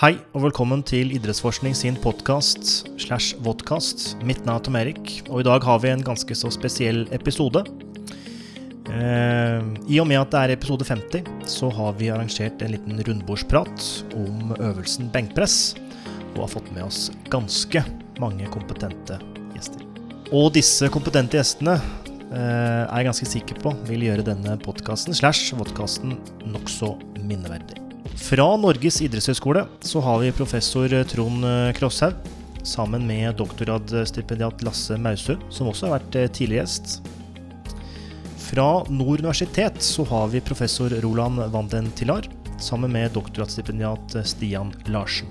Hei og velkommen til Idrettsforskning sin podkast slash vodkast. Mitt navn er Tom Erik, og i dag har vi en ganske så spesiell episode. Eh, I og med at det er episode 50, så har vi arrangert en liten rundbordsprat om øvelsen benkpress, og har fått med oss ganske mange kompetente gjester. Og disse kompetente gjestene eh, er jeg ganske sikker på vil gjøre denne podkasten slash vodkasten nokså minneverdig. Fra Norges idrettshøgskole så har vi professor Trond Krosshaug sammen med doktorgradsstipendiat Lasse Mausø, som også har vært eh, tidligere gjest. Fra Nord universitet så har vi professor Roland Vanden Tillar sammen med doktorgradsstipendiat Stian Larsen.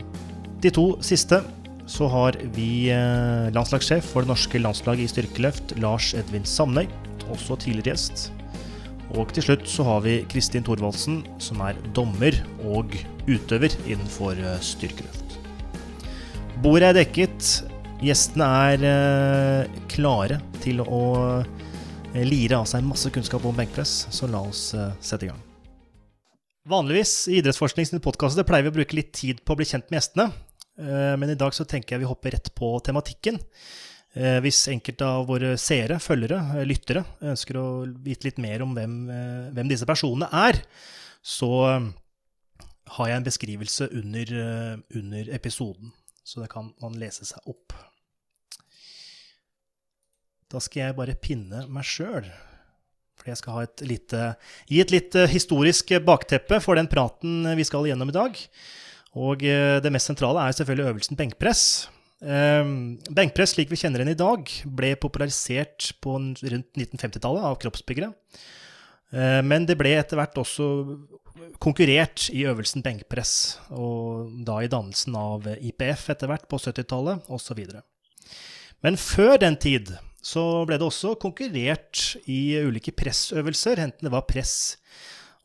De to siste så har vi eh, landslagssjef for det norske landslaget i styrkeløft, Lars Edvin Samnøy, også tidligere gjest. Og til slutt så har vi Kristin Thorvaldsen, som er dommer og utøver innenfor eh, styrkeløft. Bordet er dekket. Gjestene er eh, klare til å eh, lire av seg masse kunnskap om benkpress, så la oss sette i gang. Vanligvis i Idrettsforskning sine podkaster pleier vi å bruke litt tid på å bli kjent med gjestene, men i dag så tenker jeg vi hopper rett på tematikken. Eh, hvis enkelte av våre seere, følgere, eh, lyttere ønsker å vite litt mer om hvem, eh, hvem disse personene er, så har jeg en beskrivelse under, under episoden. Så det kan man lese seg opp. Da skal jeg bare pinne meg sjøl. For jeg skal et lite, gi et litt historisk bakteppe for den praten vi skal gjennom i dag. Og det mest sentrale er selvfølgelig øvelsen benkpress. Um, benkpress slik vi kjenner den i dag, ble popularisert på rundt 1950-tallet av kroppsbyggere. Uh, men det ble etter hvert også konkurrert i øvelsen benkpress, og da i dannelsen av IPF etter hvert på 70-tallet osv. Men før den tid så ble det også konkurrert i ulike pressøvelser, enten det var press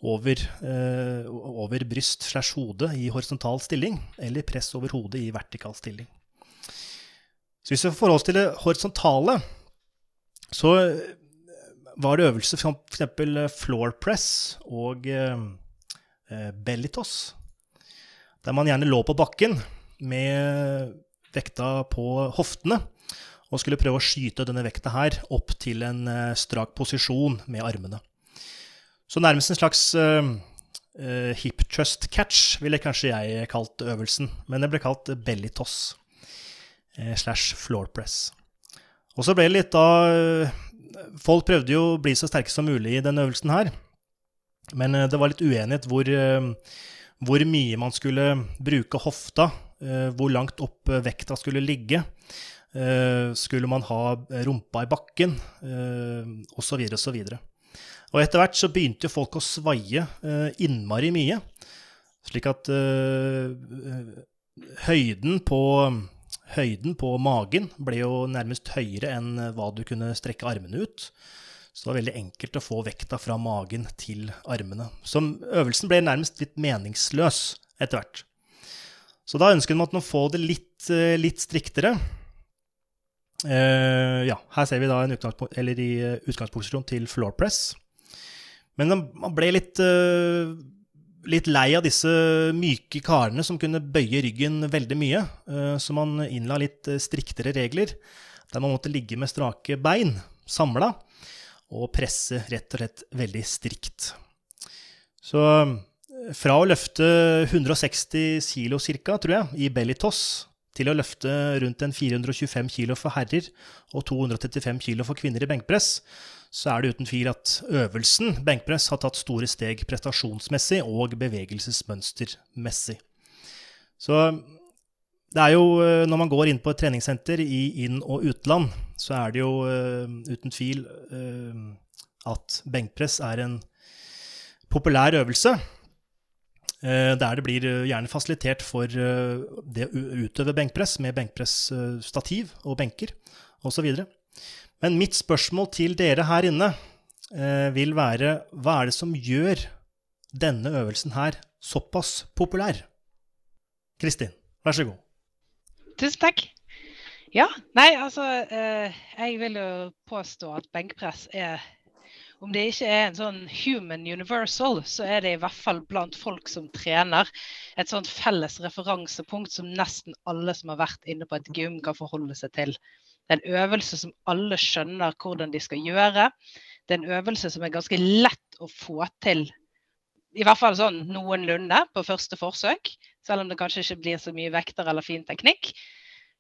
over, eh, over bryst slash hode i horisontal stilling, eller press over hodet i vertikal stilling. Så hvis vi forholder oss til det horisontale, så var det øvelser som f.eks. floor press og eh, bellitos, belly toss, der man gjerne lå på bakken med vekta på hoftene og skulle prøve å skyte denne vekta her opp til en eh, strak posisjon med armene. Så nærmest en slags eh, hip trust catch ville kanskje jeg kalt øvelsen, men det ble kalt belly toss. Eh, slash floor press. Og så ble det litt da eh, Folk prøvde jo å bli så sterke som mulig i denne øvelsen her. Men eh, det var litt uenighet hvor, hvor mye man skulle bruke hofta, hvor langt opp vekta skulle ligge. Skulle man ha rumpa i bakken, osv., osv. Og etter hvert så begynte jo folk å svaie innmari mye. Slik at høyden på Høyden på magen ble jo nærmest høyere enn hva du kunne strekke armene ut. Så det var veldig enkelt å få vekta fra magen til armene. Så øvelsen ble nærmest litt meningsløs etter hvert. Så da ønsket man å få det litt, eh, litt striktere. Uh, ja, her ser vi da en utgangspunkt, i eh, utgangsposisjon til floor press. Men man ble litt uh, litt lei av disse myke karene som kunne bøye ryggen veldig mye, eh, så man innla litt eh, striktere regler, der man måtte ligge med strake bein, samla, og presse rett og slett veldig strikt. Så eh, fra å løfte 160 kilo ca., tror jeg, i bellytoss, til å løfte rundt en 425 kilo for herrer og 235 kilo for kvinner i benkpress, så er det uten tvil at øvelsen benkpress har tatt store steg prestasjonsmessig og bevegelsesmønstermessig. Så det er jo, eh, når man går inn på et treningssenter i inn- og utland, så er det jo uh, uten tvil uh, at benkpress er en populær øvelse. Der det blir gjerne fasilitert for det å utøve benkpress med benkpressstativ og benker osv. Men mitt spørsmål til dere her inne eh, vil være hva er det som gjør denne øvelsen her såpass populær? Kristin, vær så god. Tusen takk. Ja, nei, altså eh, Jeg vil jo påstå at benkpress er om det ikke er en sånn human universal, så er det i hvert fall blant folk som trener et sånt felles referansepunkt som nesten alle som har vært inne på et gym, kan forholde seg til. Det er en øvelse som alle skjønner hvordan de skal gjøre. Det er en øvelse som er ganske lett å få til, i hvert fall sånn noenlunde på første forsøk. Selv om det kanskje ikke blir så mye vekter eller fin teknikk.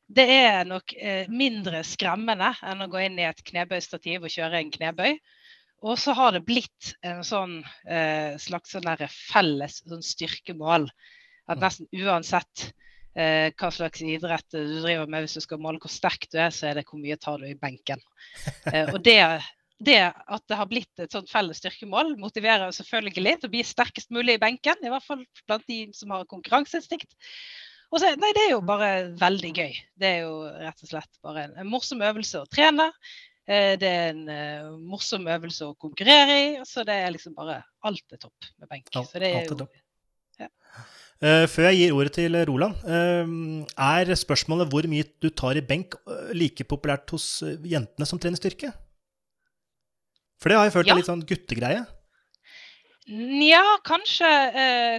Det er nok eh, mindre skremmende enn å gå inn i et knebøystativ og kjøre en knebøy. Og så har det blitt en sånn eh, slags sånn felles sånn styrkemål. At mm. nesten uansett eh, hva slags idrett du driver med, hvis du skal måle hvor sterk du er, så er det hvor mye tar du i benken. Eh, og det, det, at det har blitt et sånt felles styrkemål, motiverer selvfølgelig til å bli sterkest mulig i benken. I hvert fall blant de som har konkurranseinstinkt. Og så, nei, det er jo bare veldig gøy. Det er jo rett og slett bare en, en morsom øvelse å trene. Eh, det er en uh, morsom øvelse å konkurrere i. Så det er liksom bare Alt er topp med benk. Ja, så det er jo, Uh, før jeg gir ordet til Roland, uh, er spørsmålet hvor mye du tar i benk like populært hos jentene som trener styrke? For det har jeg følt ja. er litt sånn guttegreie. Nja, kanskje,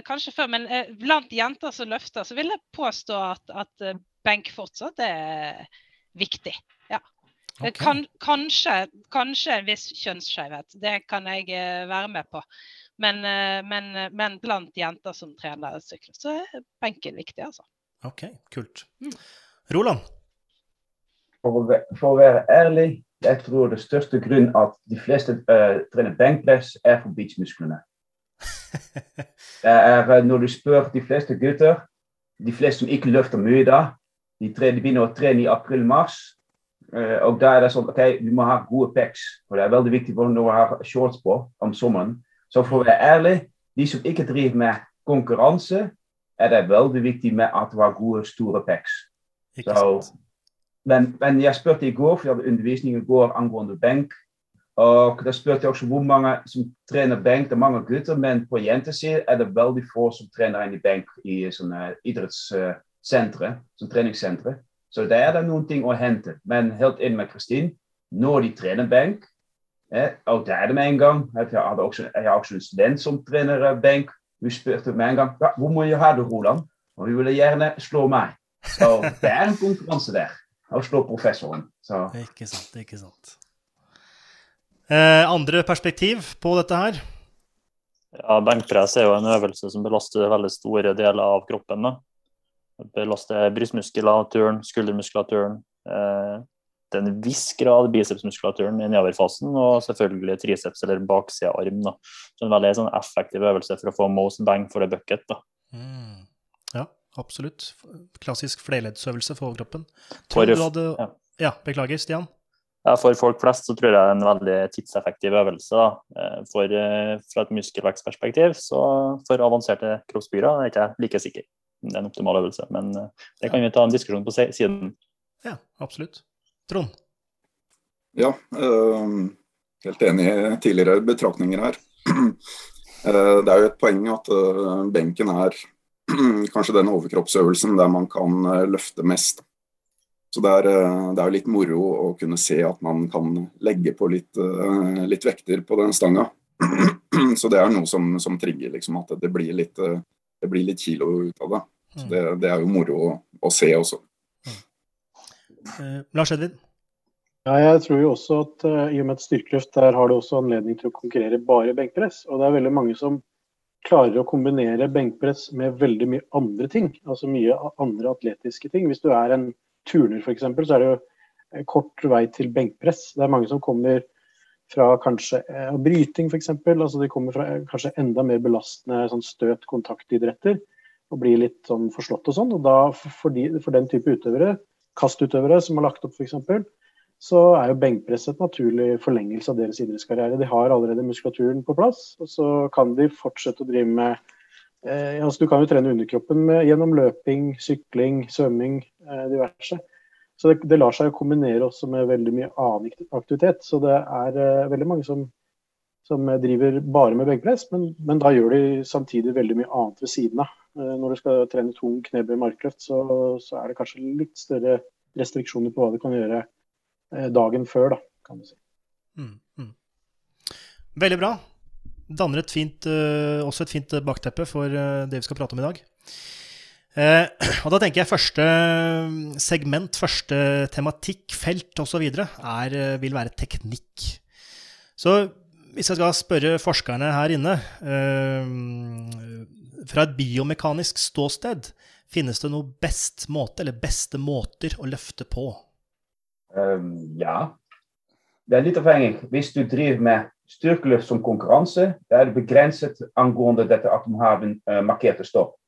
kanskje, før. Men blant jenter som løfter, så vil jeg påstå at, at benk fortsatt er viktig. Ja. Okay. Kan, kanskje, kanskje en viss kjønnsskjevhet. Det kan jeg være med på. Men, eh, men, eh, men, blant jenter som trener sykkel, så er benken viktig, altså. OK, kult. Mm. Roland? For å, for å, være ærlig, jeg tror det største grunn at de fleste uh, trener benkpress, er for beachmusklene. er, når du spør de fleste gutter, de fleste som ikke løfter mye da, de, tre, de begynner å trene i april-mars. Uh, og da er det sånn OK, du må ha gode pecs. For det er veldig viktig for når du har shorts på om sommeren. Så for å være ærlig, de som ikke driver med konkurranse, er det veldig viktig med at du har gode, store pecs. men, men, jeg spurte i går, for jeg hadde undervisning i går angående benk. Og da spurte jeg også hvor mange som trener benk. Det er mange gutter, men på jentesiden er det veldig få som trener inn i benk i sånne idrettssentre, som treningssentre. Så der er det noen ting å hente. Men helt inn med Kristin, når de trener benk, Eh, ook daar de en gang. Je had ook je ook zo'n student som trener eh, Bank. U speelt meg en gang ja, hvor må jeg ha det, Roland? Og hun ville gjerne slå meg. Så det er en konkurranse der. Og slå professoren. Så. Ikke sant, ikke sant. Eh, andre perspektiv på dette her? Ja, Benkpress er jo en øvelse som belaster veldig store deler av kroppen. Da. Belaster brystmuskulaturen, skuldermuskulaturen, eh, til en viss grad bicepsmuskulaturen i nedoverfasen, og selvfølgelig triceps eller baksida av arm. Da. Så en veldig sånn, effektiv øvelse for å få most bang for the bucket. Da. Mm. Ja, absolutt. Klassisk flerleddsøvelse for overkroppen. For, hadde... ja. ja. beklager, Stian. Ja, for folk flest så tror jeg det er en veldig tidseffektiv øvelse. Eh, for, eh, fra et muskelvekstperspektiv, så for avanserte kroppsbyggere er jeg ikke like sikker. Det er en optimal øvelse, men eh, det kan vi ta en diskusjon på siden. Ja, absolutt. Trond? Ja, uh, helt enig i tidligere betraktninger her. Uh, det er jo et poeng at uh, benken er kanskje den overkroppsøvelsen der man kan løfte mest. Så det er, det er, litt moro å kunne se at man kan legge på litt, litt vekter på den stanga. Så det er noe som, som trigger liksom, at det blir, litt, det blir litt kilo ut av det. Så mm. det, det er jo moro å, å se også. Uh, Lars Edvin? Ja, jeg tror jo også at uh, i og med et styrkeløft der har du også anledning til å konkurrere bare benkpress. Og det er veldig mange som klarer å kombinere benkpress med veldig mye andre ting. Altså mye andre atletiske ting. Hvis du er en turner f.eks., så er det jo eh, kort vei til benkpress. Det er mange som kommer fra kanskje eh, bryting f.eks. Altså de kommer fra kanskje enda mer belastende sånn støt-kontaktidretter og blir litt sånn forslått og sånn. Og da for, de, for den type utøvere kastutøvere som har lagt opp f.eks., så er jo benkpress et naturlig forlengelse av deres idrettskarriere. De har allerede muskulaturen på plass, og så kan de fortsette å drive med eh, altså Du kan jo trene underkroppen med, gjennom løping, sykling, svømming, eh, diverse. Så det, det, lar seg jo kombinere også med veldig mye annen aktivitet. Så det er eh, veldig mange som, som driver bare med benkpress, men, men, da gjør de samtidig veldig mye annet ved siden av. Eh, når du skal trene tung knebøy markløft, så, så, er det kanskje litt større restriksjoner på hva du kan gjøre eh, dagen før, da, kan du si. Mm, mm. Veldig bra. Danner et fint, uh, også et fint bakteppe for det vi skal prate om i dag. Og da tenker jeg første segment, første tematikk, felt osv. Vil være teknikk. Så hvis jeg skal spørre forskerne her inne fra et biomekanisk ståsted, finnes det noen best måte, eller beste måter å løfte på? Um, ja, det er litt avhengig. Hvis du driver med styrkeløft som konkurranse, da er det begrenset angående dette at man har en uh, markerte stopp.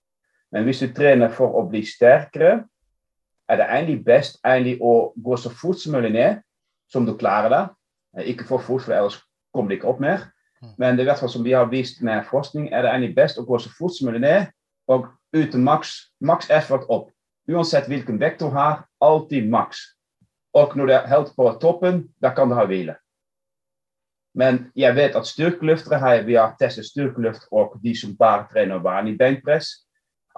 Men hvis du trener for å bli sterkere, er det egentlig best egentlig å gå så fort som mulig ned, som du klarer det. Ikke for fort, for ellers kommer det ikke opp mer. Mm. Men det hvert fall som vi har vist med forskning, er det egentlig best å gå så fort som mulig ned og uten maks, maks effort opp. Uansett hvilken vekt du har, alltid maks. Og når det er helt på toppen, da kan du ha hvile. Men jeg vet at styrkeløftere har vi har testet styrkeluft og de som bare trener vanlig benkpress.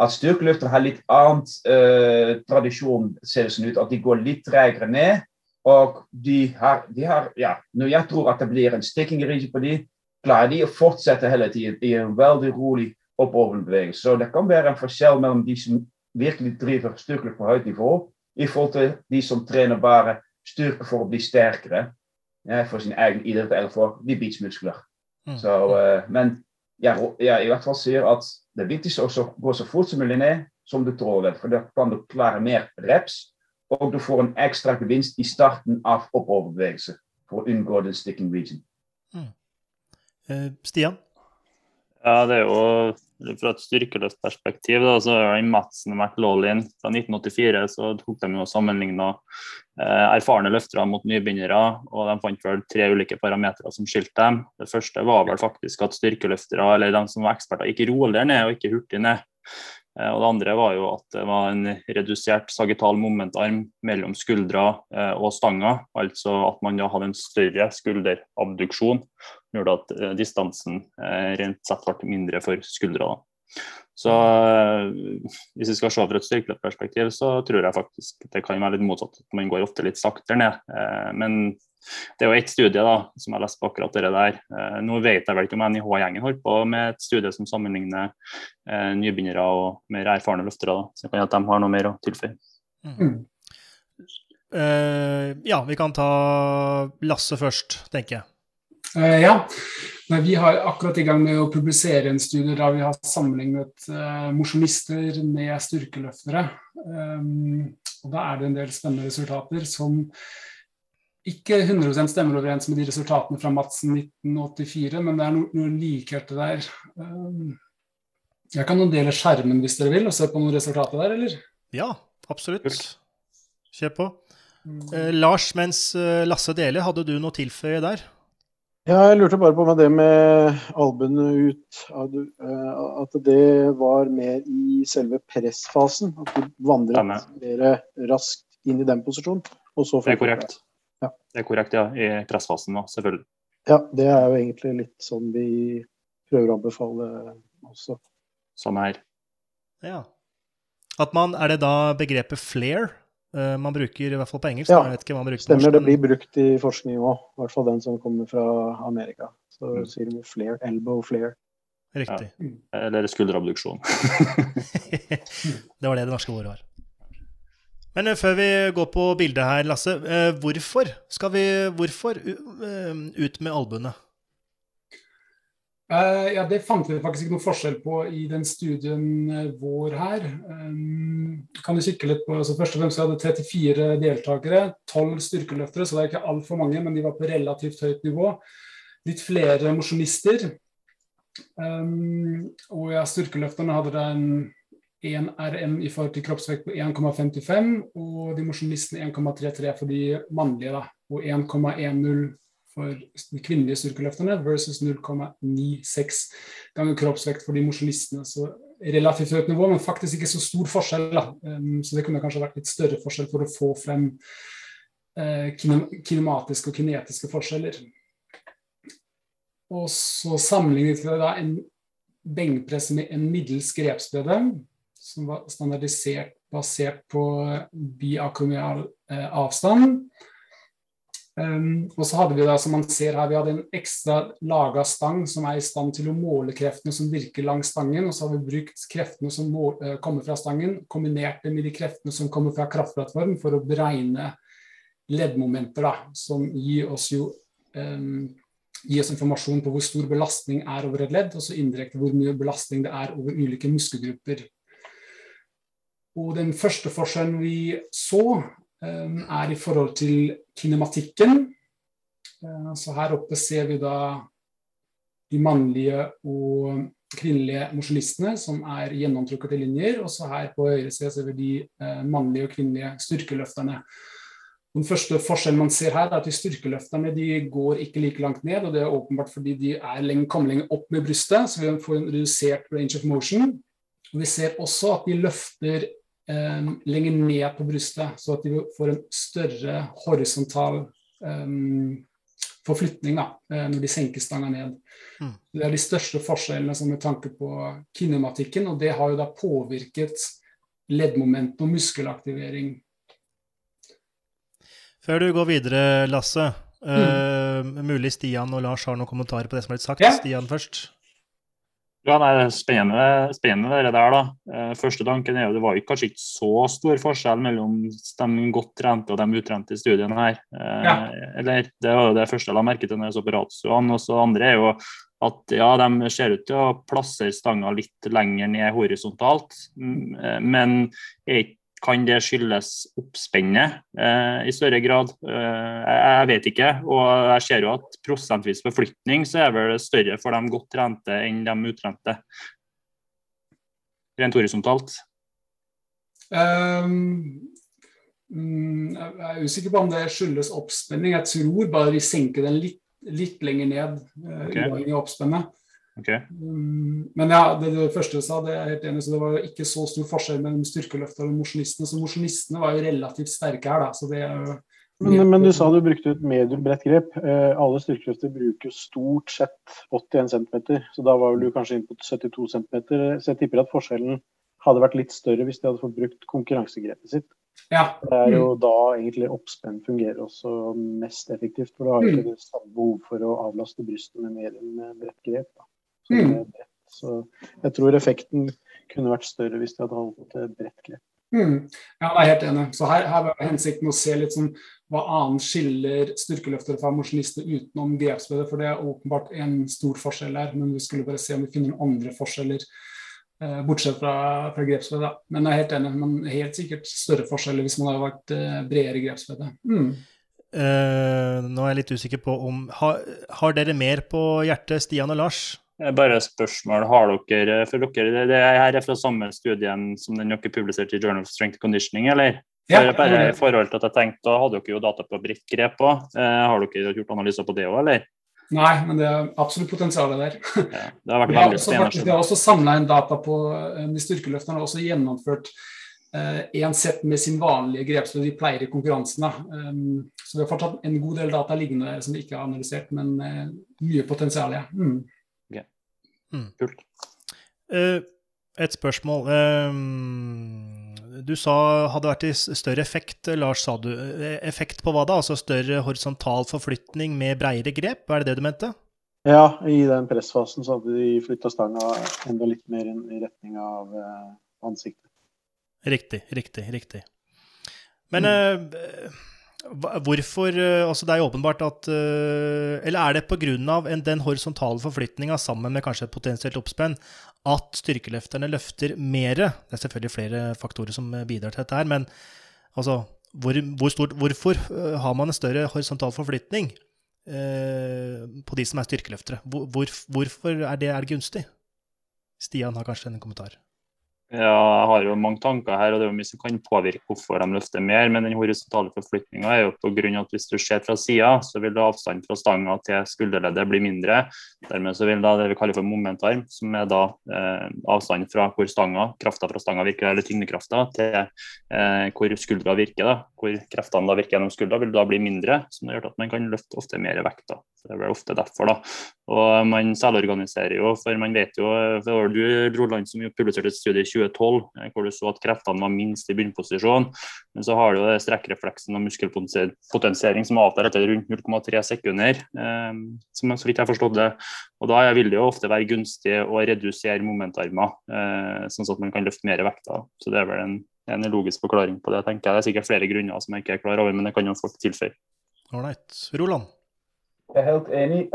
At styrkeløftere har litt annet uh, tradisjon, ser det sånn ut. At de går litt tregere ned. Og de har, de har ja, Når jeg tror at det blir en stikking på de, klarer de å fortsette hele tiden i en veldig rolig oppoverbevegelse. Så det kan være en forskjell mellom de som virkelig driver styrkeløft på høyt nivå, i forhold til de som trener bare styrke for å bli sterkere ja, for sin egen idrett eller for de beachmuskler. Mm. Så, uh, men jeg, jeg i hvert fall sier at det viktigste er å gå så fort som mulig ned som du tåler. For da kan du klare mer reps, og du får en ekstra gevinst i starten av op for å unngå den sticking region. Mm. Uh, Stian? Ja, det er jo fra et styrkeløftperspektiv, da, så er Madsen og McLaughlin fra 1984 så tok de jo sammenligna eh, erfarne løftere mot nybegynnere, og de fant vel tre ulike parametere som skilte dem. Det første var vel faktisk at styrkeløftere, eller de som var eksperter, gikk roligere ned og ikke hurtig ned. Eh, og Det andre var jo at det var en redusert sagittal momentarm mellom skuldra eh, og stanga. Altså at man da hadde en større skulderabduksjon gjorde at uh, distansen rent sett ble mindre for skuldra. Så uh, hvis vi skal se fra et styrkeløpperspektiv, så tror jeg faktisk det kan være litt motsatt. Man går ofte litt saktere ned. men det er jo ett studie da, som jeg leste på akkurat det der. nå vet jeg vel ikke om NIH-gjengen holder på med et studie som sammenligner nybegynnere og mer erfarne løftere. Da. Så jeg kan at de har noe mer å tilføye. Mm. ja, vi kan ta Lasse først, tenker jeg. Uh, ja. Vi har akkurat i gang med å publisere en studie der vi har sammenlignet uh, mosjonister med styrkeløftere. Um, og Da er det en del spennende resultater som ikke 100% stemmer overens med de resultatene fra Madsen 1984, men det er noen no likheter der. Um, jeg kan nå dele skjermen hvis dere vil, og se på noen resultater der, eller? Ja, absolutt. Kjør på. Uh, Lars, mens Lasse deler, hadde du noe tilføye der? Ja, jeg lurte bare på med det med albuene ut, eh, at det var mer i selve pressfasen. At du vandret mer raskt inn i den posisjonen. det er korrekt. Ja. Det er korrekt, ja. I pressfasen, da, selvfølgelig. Ja, det er jo egentlig litt sånn vi prøver å anbefale også. Samme her. Ja. At man, er det da begrepet flair man bruker i hvert fall på engelsk. Ja, stemmer. Det blir brukt i forskning òg. I hvert fall den som kommer fra Amerika. Så mm. sier de flare, elbow flare. Riktig. Ja. Eller skulderabduksjon. det var det det norske ordet var. Men uh, før vi går på bildet her, Lasse. Uh, hvorfor skal vi Hvorfor ut med albuene? Uh, ja, Det fant vi faktisk ikke noe forskjell på i den studien eh, vår her. Um, kan du kikke litt på, altså Først og fremst vi hadde 34 deltakere, 12 styrkeløftere, så det er ikke altfor mange, men de var på relativt høyt nivå. Litt flere mosjonister. Um, og ja, styrkeløfterne hadde da en 1 RM i forhold til kroppsvekt på 1,55, og de mosjonistene 1,33 for de mannlige, da, og 1,10 for de kvinnelige styrkeløfterne versus 0,96 ganger kroppsvekt for de mosjonistene. Så relativt høyt nivå, men faktisk ikke så stor forskjell. Da. Um, så det kunne kanskje vært litt større forskjell for å få frem uh, kinematiske og kinetiske forskjeller. Og så sammenlignet vi da en benkpress med en middels grepsbredde, som var standardisert basert på biakromial uh, avstand. Um, og så hadde vi da, som man ser her, vi hadde en ekstra laga stang som er i stand til å måle kreftene som virker langs stangen. Og så har vi brukt kreftene som må, uh, kommer fra stangen, kombinert det med de kreftene som kommer fra kraftplattform, for å beregne leddmomenter da, som gir oss jo um, gir oss informasjon på hvor stor belastning er over et ledd, og så indirekte hvor mye belastning det er over ulike muskelgrupper. Og Den første forskjellen vi så, er i forhold til kinematikken. Uh, så Her oppe ser vi da de mannlige og kvinnelige mosjonistene som er gjennomtrukket i linjer. Og så her på høyre side ser vi de uh, mannlige og kvinnelige styrkeløfterne. Den første forskjellen man ser her, er at de styrkeløfterne de går ikke like langt ned. og Det er åpenbart fordi de er lenge, kommer lenger opp med brystet, så vi får en redusert range of motion. Og vi ser også at de løfter eh, lenger ned på brystet, så at de får en større horisontal eh, forflytning da, eh, når de senker stanga ned. Mm. Det er de største forskjellene som med tanke på kinematikken, og det har jo da påvirket leddmoment og muskelaktivering før du går videre, Lasse. Mm. Uh, mulig Stian og Lars har noen kommentarer på det som har blitt sagt. Ja. Stian først. Ja, nei, Spennende, spennende det der. da. Uh, første tanken er jo det var kanskje ikke så stor forskjell mellom de godt trente og de utrente i studiene her. Uh, ja. Eller, Det var jo det første jeg la merke til når jeg så på ratioene. Og så andre er jo at ja, de ser ut til å plassere stanga litt lenger ned horisontalt, men er ikke kan det skyldes oppspennet eh, i større grad? Eh, jeg vet ikke. Og jeg ser jo at prosentvis forflytning så er vel større for de godt trente enn de utrente. Rent horisontalt. Um, jeg er usikker på om det skyldes oppspenning. Jeg tror bare de senker den litt, litt lenger ned, uh, okay. av oppspennet. Okay. Um, men ja, det, det, første du sa, det er jeg helt enig, så det var jo ikke så stor forskjell mellom styrkeløfta og mosjonistene. Så mosjonistene var jo relativt sterke her, da. så det er jo men, men, du sa du brukte et medium bredt grep. Eh, alle styrkeløfter bruker stort sett 81 cm, så da var du kanskje inn på 72 cm. Så jeg tipper at forskjellen hadde vært litt større hvis de hadde fått brukt konkurransegrepet sitt. Ja. Det er jo da egentlig oppspenn fungerer også mest effektivt, for du har ikke mm. det samme behov for å avlaste brystet med medium bredt grep. Da. Så, mm. så jeg tror effekten kunne vært større hvis de hadde holdt bredt grep. Mm. Ja, jeg er helt enig. Så her, her var hensikten å se litt sånn hva annet skiller styrkeløftere fra mosjonister utenom grepsbøyde, for det er åpenbart en stor forskjell her. Men vi skulle bare se om vi finner noen andre forskjeller eh, bortsett fra, fra grepsbøyde. Men jeg er helt enig, men helt sikkert større forskjeller hvis man hadde vært eh, bredere grepsbøyde. Mm. Uh, nå er jeg litt usikker på om Har, har dere mer på hjertet, Stian og Lars? Bare spørsmål. Har dere for dere, Det her er fra samme studien som den dere publiserte i Journal of Strength Conditioning, eller? Ja, bare i forhold til at jeg tenkte, Da hadde dere jo data på bredt grep òg. Eh, har dere gjort analyser på det òg, eller? Nei, men det er absolutt potensial der. Ja, det har vært veldig spennende. Vi har også samla inn data på eh, de styrkeløfterne har også gjennomført én eh, sett med sin vanlige grepsbøy de pleier i konkurransene. Um, så vi har fortsatt en god del data liggende som vi ikke har analysert, men mye potensial. Ja. Mm. Mm. Kult. Uh, et spørsmål. Uh, du sa hadde vært i større effekt, Lars, sa du. Eh, effekt på hva da? Altså større horisontal forflytning med breiere grep? Er det det du mente? Ja, i den pressfasen så hadde de flytta stanga enda litt mer i retning av ansiktet. Riktig, riktig, riktig. Men mm. Hvorfor eh, Altså, det er jo åpenbart at eh, Eller er det pga. den horisontale forflytninga sammen med kanskje et potensielt oppspenn at styrkeløfterne løfter mer? Det er selvfølgelig flere faktorer som bidrar til dette her, men altså hvor, hvor stort, Hvorfor eh, har man en større horisontal forflytning eh, på de som er styrkeløftere? Hvor, hvorfor er det, er det gunstig? Stian har kanskje en kommentar? Ja, jeg har jo mange tanker her, og det er jo mye som kan påvirke hvorfor de løfter mer. Men den horisontale forflytninga er jo på grunn av at hvis du ser fra sida, så vil da avstanden fra stanga til skulderleddet bli mindre. Dermed så vil da det vi kaller for momentarm, som er da eh, avstanden fra hvor stanga, krafta fra stanga virker, eller tyngdekrafta, til eh, hvor skuldra virker. da, Hvor kreftene da virker gjennom skuldra, vil da bli mindre, som gjør at man kan løfte ofte mer vekt. da. Det er ofte derfor, da. Og man selvorganiserer jo, for man vet jo det var Du Roland, som publiserte et studie i 2012 eh, hvor du så at kreftene var minst i bunnposisjon. Men så har du jo strekkrefleksen og muskelpotensiering som avtar etter rundt 0,3 sekunder. Eh, som så vidt jeg har forstått det. Og da vil det jo ofte være gunstig å redusere momentarmer, eh, sånn at man kan løfte mer vekter. Så det er vel en, en logisk forklaring på det, tenker jeg. Det er sikkert flere grunner som jeg ikke er klar over, men det kan jo folk tilføye. Roland? Helt enig.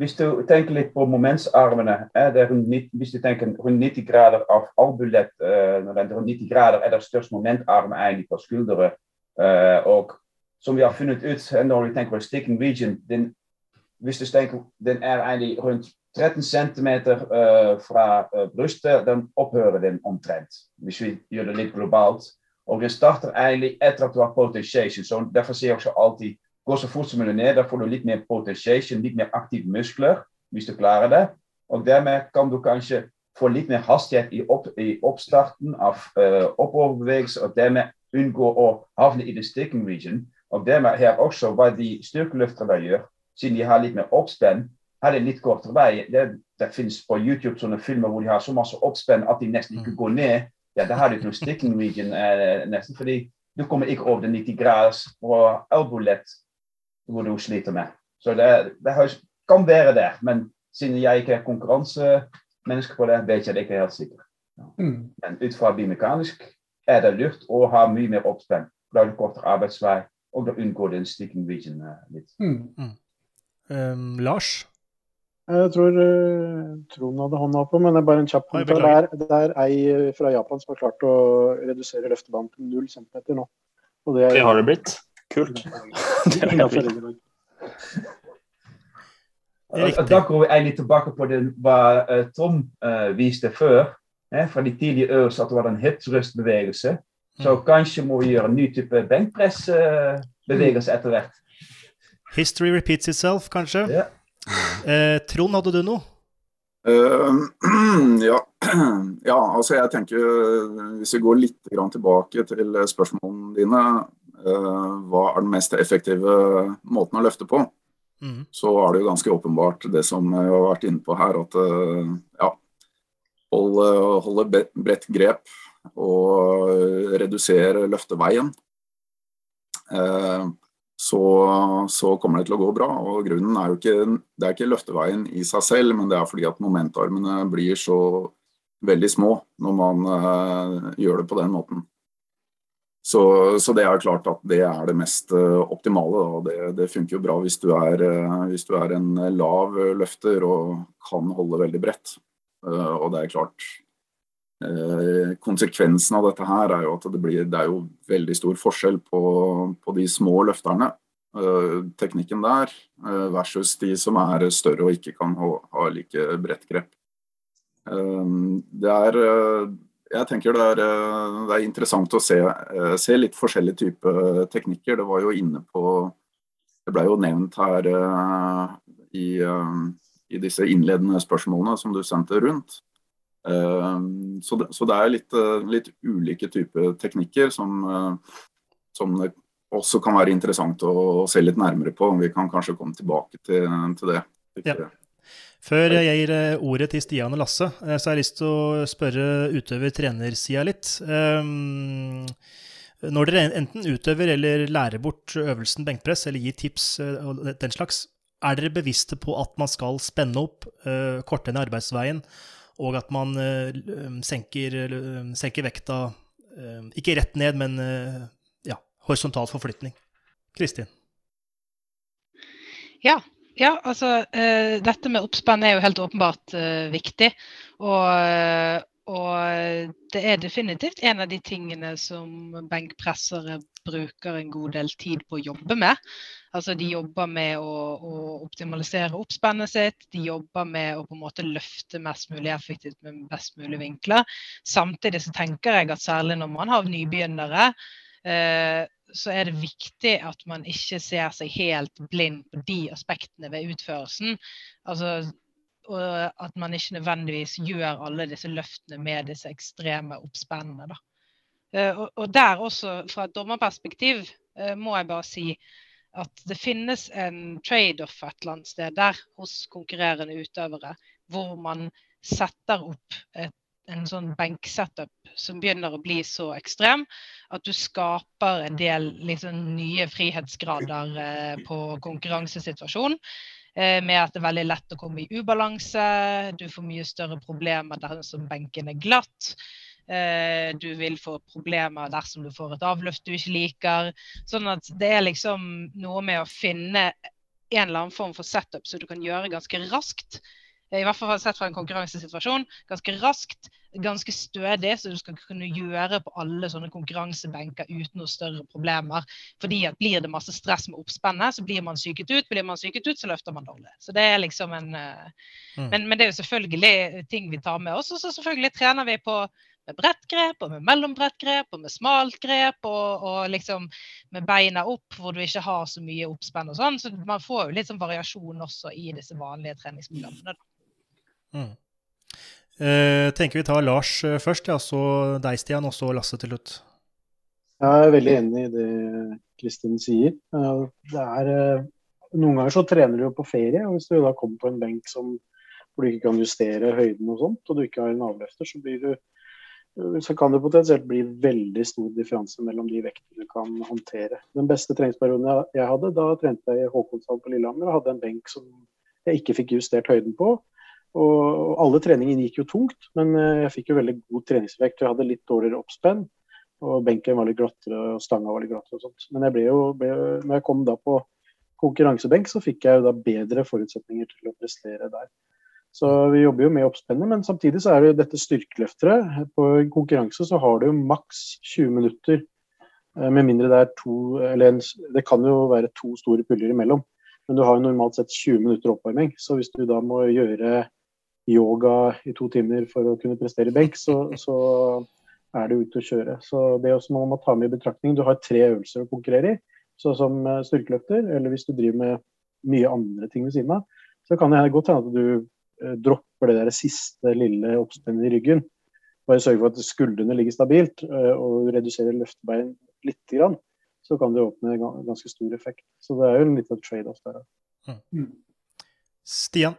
Hvis du tenker litt på momentsarmene eh, rundt, Hvis du tenker rundt 90 grader av albulett, uh, rundt 90 grader er det størst momentarm egentlig på skulderen. Uh, og som vi har funnet ut når vi tenker på sticking region, den, hvis du tenker, den er egentlig rundt 13 cm uh, fra brystet, dan opphører den omtrent. Hvis vi gjør det litt globalt. Og den starter egentlig etter at du har potentiation. Så også alltid Gå så fort som mulig ned. Da får du litt mer potentiation, litt mer aktive muskler, hvis du klarer det. Og dermed kan du kanskje få litt mer hastighet i, opp, i oppstarten av uh, oppoverbevegelse, og dermed unngå å havne i the sticking region. Og dermed her også hva de styrkeløfterne gjør, siden de har litt mer oppspenn, har de litt kortere vei. Det, det finnes på YouTube sånne filmer hvor de har så masse oppspenn at de nesten ikke går ned. Ja, da har du ikke noe sticking region eh, nesten, fordi du kommer ikke over den 90 grader, på elbowlett hvor du sliter med. Så det, det kan være der, men siden jeg ikke er konkurransemenneske på det, vet jeg det ikke helt sikkert. Mm. Men ut fra biomekanisk er det lurt å ha mye mer oppspenn. Da har du kortere arbeidsvei, og da unngår den sticking region uh, litt. Mm. Mm. Um, Lars? Jeg tror uh, Trond hadde hånda oppe, men det er bare en kjapp kommentar. Det, det er ei fra Japan som har klart å redusere løftebanen til null centimeter nå. Og det, er, det har det blitt? Kult. det er Da går vi egentlig tilbake på det hva Tom uh, viste før. Eh, fra de tidlige øvelser at det var en hips-røst-bevegelse. Så mm. kanskje må vi gjøre en ny type benkpress-bevegelse etter hvert. History repeats itself, kanskje. Ja. Eh, Trond, hadde du noe? Uh, ja. ja. altså jeg tenker Hvis vi går litt tilbake til spørsmålene dine, hva er den mest effektive måten å løfte på? Mm. Så er det jo ganske åpenbart det som jeg har vært inne på her, at uh, ja, holde, holde bredt grep og redusere løfteveien. Så, så, kommer det til å gå bra. og Grunnen er jo ikke, det er ikke løfteveien i seg selv, men det er fordi at momentarmene blir så veldig små når man gjør det på den måten. Så, så, det er klart at det er det mest uh, optimale. Det, det, funker jo bra hvis du, er, uh, hvis du, er, en lav løfter og kan holde veldig bredt. og det er klart Konsekvensen av dette her er jo at det, blir, det er jo veldig stor forskjell på, på de små løfterne. teknikken der versus de som er større og ikke kan ha like bredt grep. det er jeg tenker det er, det er, interessant å se, se litt forskjellige typer teknikker. Det var jo inne på Det ble jo nevnt her i, i disse innledende spørsmålene som du sendte rundt. Så det, så det er litt, eh, litt, ulike typer teknikker som, eh, som, det også kan være interessant å, se litt nærmere på. Vi kan kanskje komme tilbake til, til det. Ja. Før jeg gir eh, ordet til Stian og Lasse, så har jeg lyst til å spørre utøver-trenersida litt. Um, når dere enten utøver eller lærer bort øvelsen benkpress, eller gir tips og den slags, er dere bevisste på at man skal spenne opp, korte ned arbeidsveien og at man senker, senker, vekta ikke rett ned, men ja, horisontal forflytning. Kristin? Ja, ja, altså dette med oppspenn er jo helt åpenbart viktig. Og, og, det er definitivt en av de tingene som benkpressere bruker en god del tid på å jobbe med. Altså De jobber med å, å, optimalisere oppspennet sitt, de jobber med å på en måte løfte mest mulig effektivt med best mulig vinkler. Samtidig så tenker jeg at særlig når man har nybegynnere, eh, så er det viktig at man ikke ser seg helt blind på de aspektene ved utførelsen. Altså, og at man ikke nødvendigvis gjør alle disse løftene med disse ekstreme oppspennene. Eh, og, og der også, fra et dommerperspektiv, eh, må jeg bare si at det finnes en trade-off et eller annet sted der hos konkurrerende utøvere, hvor man setter opp et, en sånn benksetup som begynner å bli så ekstrem at du skaper en del liksom, nye frihetsgrader eh, på konkurransesituasjonen. Eh, med at det er veldig lett å komme i ubalanse, du får mye større problemer dersom benken er glatt. Eh, du vil få problemer dersom du får et avløft du ikke liker. Sånn at det er liksom noe med å finne en eller annen form for setup som du kan gjøre ganske raskt i hvert fall sett fra en konkurransesituasjon, ganske raskt, ganske stødig, så du skal kunne gjøre på alle sånne konkurransebenker uten noen større problemer. Fordi at blir det masse stress med oppspennet, så blir man syket ut. Blir man syket ut, så løfter man dårlig. Så det er liksom en uh, mm. men, men, det er jo selvfølgelig ting vi tar med oss. Og så selvfølgelig trener vi på med bredt grep og med mellombredt grep og med smalt grep og, og, liksom med beina opp hvor du ikke har så mye oppspenn og sånn. Så man får jo litt sånn variasjon også i disse vanlige treningsprogrammene. Mm. Eh, tenker vi tar Lars eh, først, ja, så deg, Stian, og så Lasse til slutt. Jeg er veldig enig i det Kristin sier. Det er, eh, noen ganger så trener du på ferie, og hvis du da kommer på en benk som, hvor du ikke kan justere høyden og sånt, og du ikke har en avløfter, så, du, så kan det potensielt bli veldig stor differanse mellom de vektene du kan håndtere. Den beste treningsperioden jeg hadde, da trente jeg i Håkonshall på Lillehammer og hadde en benk som jeg ikke fikk justert høyden på. Og alle treningene gikk jo tungt, men eh, jeg fikk jo veldig god treningsvekt. Jeg hadde litt dårligere oppspenn, og benken var litt glattere og stanga var litt glattere og sånt. Men jeg ble jo, ble, når jeg kom da på konkurransebenk, så fikk jeg jo da bedre forutsetninger til å prestere der. Så vi jobber jo med oppspennet, men samtidig så er det jo dette styrkeløftere. På konkurranse så har du jo maks 20 minutter, eh, med mindre det er to Eller det kan jo være to store puller imellom. Men du har jo normalt sett 20 minutter oppvarming. Så hvis du da må gjøre yoga i to timer for å kunne prestere benk, så, så er du ute å kjøre. Så det også må man ta med i betraktning. Du har tre øvelser å konkurrere i, sånn som eh, styrkeløfter, eller hvis du driver med mye andre ting ved siden av, så kan det godt hende at du eh, dropper det der siste lille oppspennet i ryggen. Bare sørge for at skuldrene ligger stabilt, eh, og redusere løftebein litt, så kan det åpne ganske stor effekt. Så det er jo en liten trade-off der. Mm. Stian?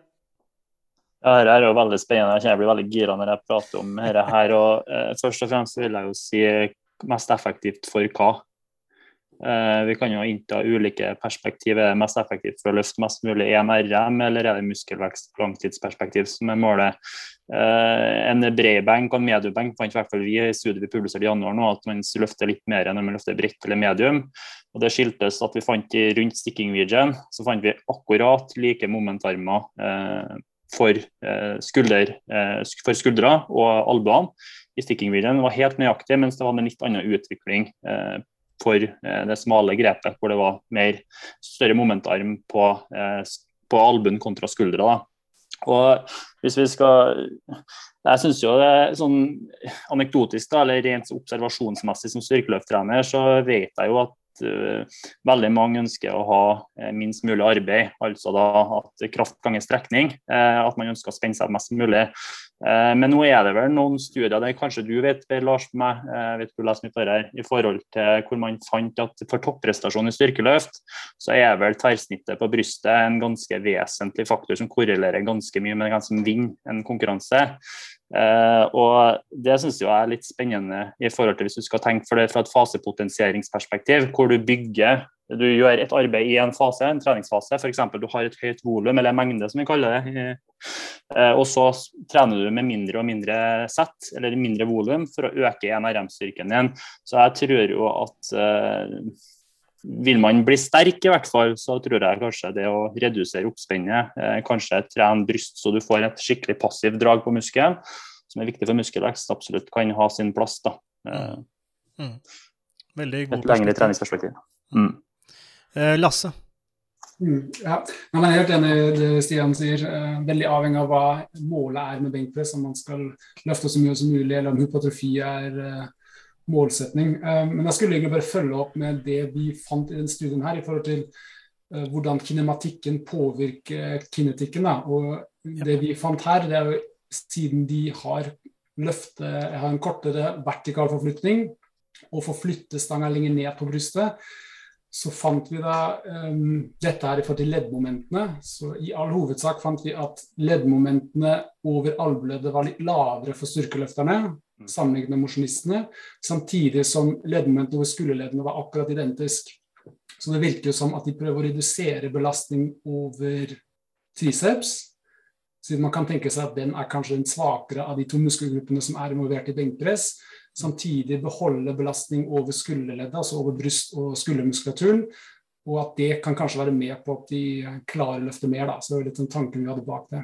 Ja, Dette er jo veldig spennende. Jeg blir veldig gira når jeg prater om dette. her, og eh, Først og fremst vil jeg jo si mest effektivt for hva. Eh, vi kan jo innta ulike perspektiv. Er det mest effektivt for å løfte mest mulig EMRM, eller er det muskelvekst langtidsperspektiv som er målet? Eh, en bred benk og en mediebenk fant i hvert fall vi i studiet vi publiserte i januar nå, at man løfter litt mer når man løfter bredt eller medium. Og Det skiltes at vi fant i rundt sticking region, så fant vi akkurat like momentarmer eh, for, eh, skulder, eh, for skuldre og albuene i sticking-videoen var helt nøyaktig, mens det var en litt annen utvikling eh, for det smale grepet, hvor det var mer større momentarm på, på albuen kontra skuldra. Da. Og hvis vi skal Jeg syns jo det er sånn anekdotisk, da, eller rent observasjonsmessig som styrkeløfttrener, så vet jeg jo at veldig mange ønsker å ha uh, minst mulig arbeid. Altså da at kraft ganger strekning. Uh, at man ønsker å spenne seg mest mulig. men nå er det vel noen studier det kanskje du vet, Lars, meg, vet du leser mitt her, i forhold til hvor man fant at for topprestasjon i styrkeløft, så er vel tverrsnittet på brystet en ganske vesentlig faktor som korrelerer ganske mye med den som vinner en konkurranse. Uh, og Det synes jeg er litt spennende i forhold til hvis du skal tenke for det fra et fasepotensieringsperspektiv, hvor du bygger du gjør et arbeid i en fase, en treningsfase, f.eks. du har et høyt volum, eller mengde som vi kaller det, uh, og så trener du med mindre og mindre sett, eller mindre volum, for å øke NRM-styrken din. Så jeg tror jo at uh, vil man bli sterk, i hvert fall, så tror jeg kanskje det å redusere oppspennet, eh, kanskje trene bryst så du får et skikkelig passivt drag på muskelen, som er viktig for muskelvekst, absolutt kan ha sin plass. da. Eh, mm. Veldig god Et lengre treningsperspektiv. Mm. Eh, Lasse? Mm, ja, jeg er helt enig i det Stian sier. Eh, veldig avhengig av hva målet er med benkpress. Om man skal løfte så mye som mulig, eller om hypotrofi er eh, målsetning. Eh, men jeg skulle egentlig bare følge opp med det vi fant i den studien her, i forhold til eh, hvordan kinematikken påvirker kinetikken. Da. Og det vi fant her, det er jo siden de har løftet, har en kortere vertikal forflytning og får flyttestanga lenger ned på brystet, så fant vi da um, Dette her i forhold til leddmomentene. Så i all hovedsak fant vi at leddmomentene over albueleddet var litt lavere for styrkeløfterne sammenlignet med mosjonistene, samtidig som leddmomentene over skulderleddene var akkurat identisk. Så det virker jo som at de prøver å redusere belastning over triceps, siden man kan tenke seg at den er kanskje den svakere av de to muskelgruppene som er involvert i benkpress samtidig beholde belastning over skulderleddet, altså over bryst- og skuldermuskulaturen. Og at det kan kanskje være med på at de klarer å løfte mer. Da. Så det var litt den tanken vi hadde bak det.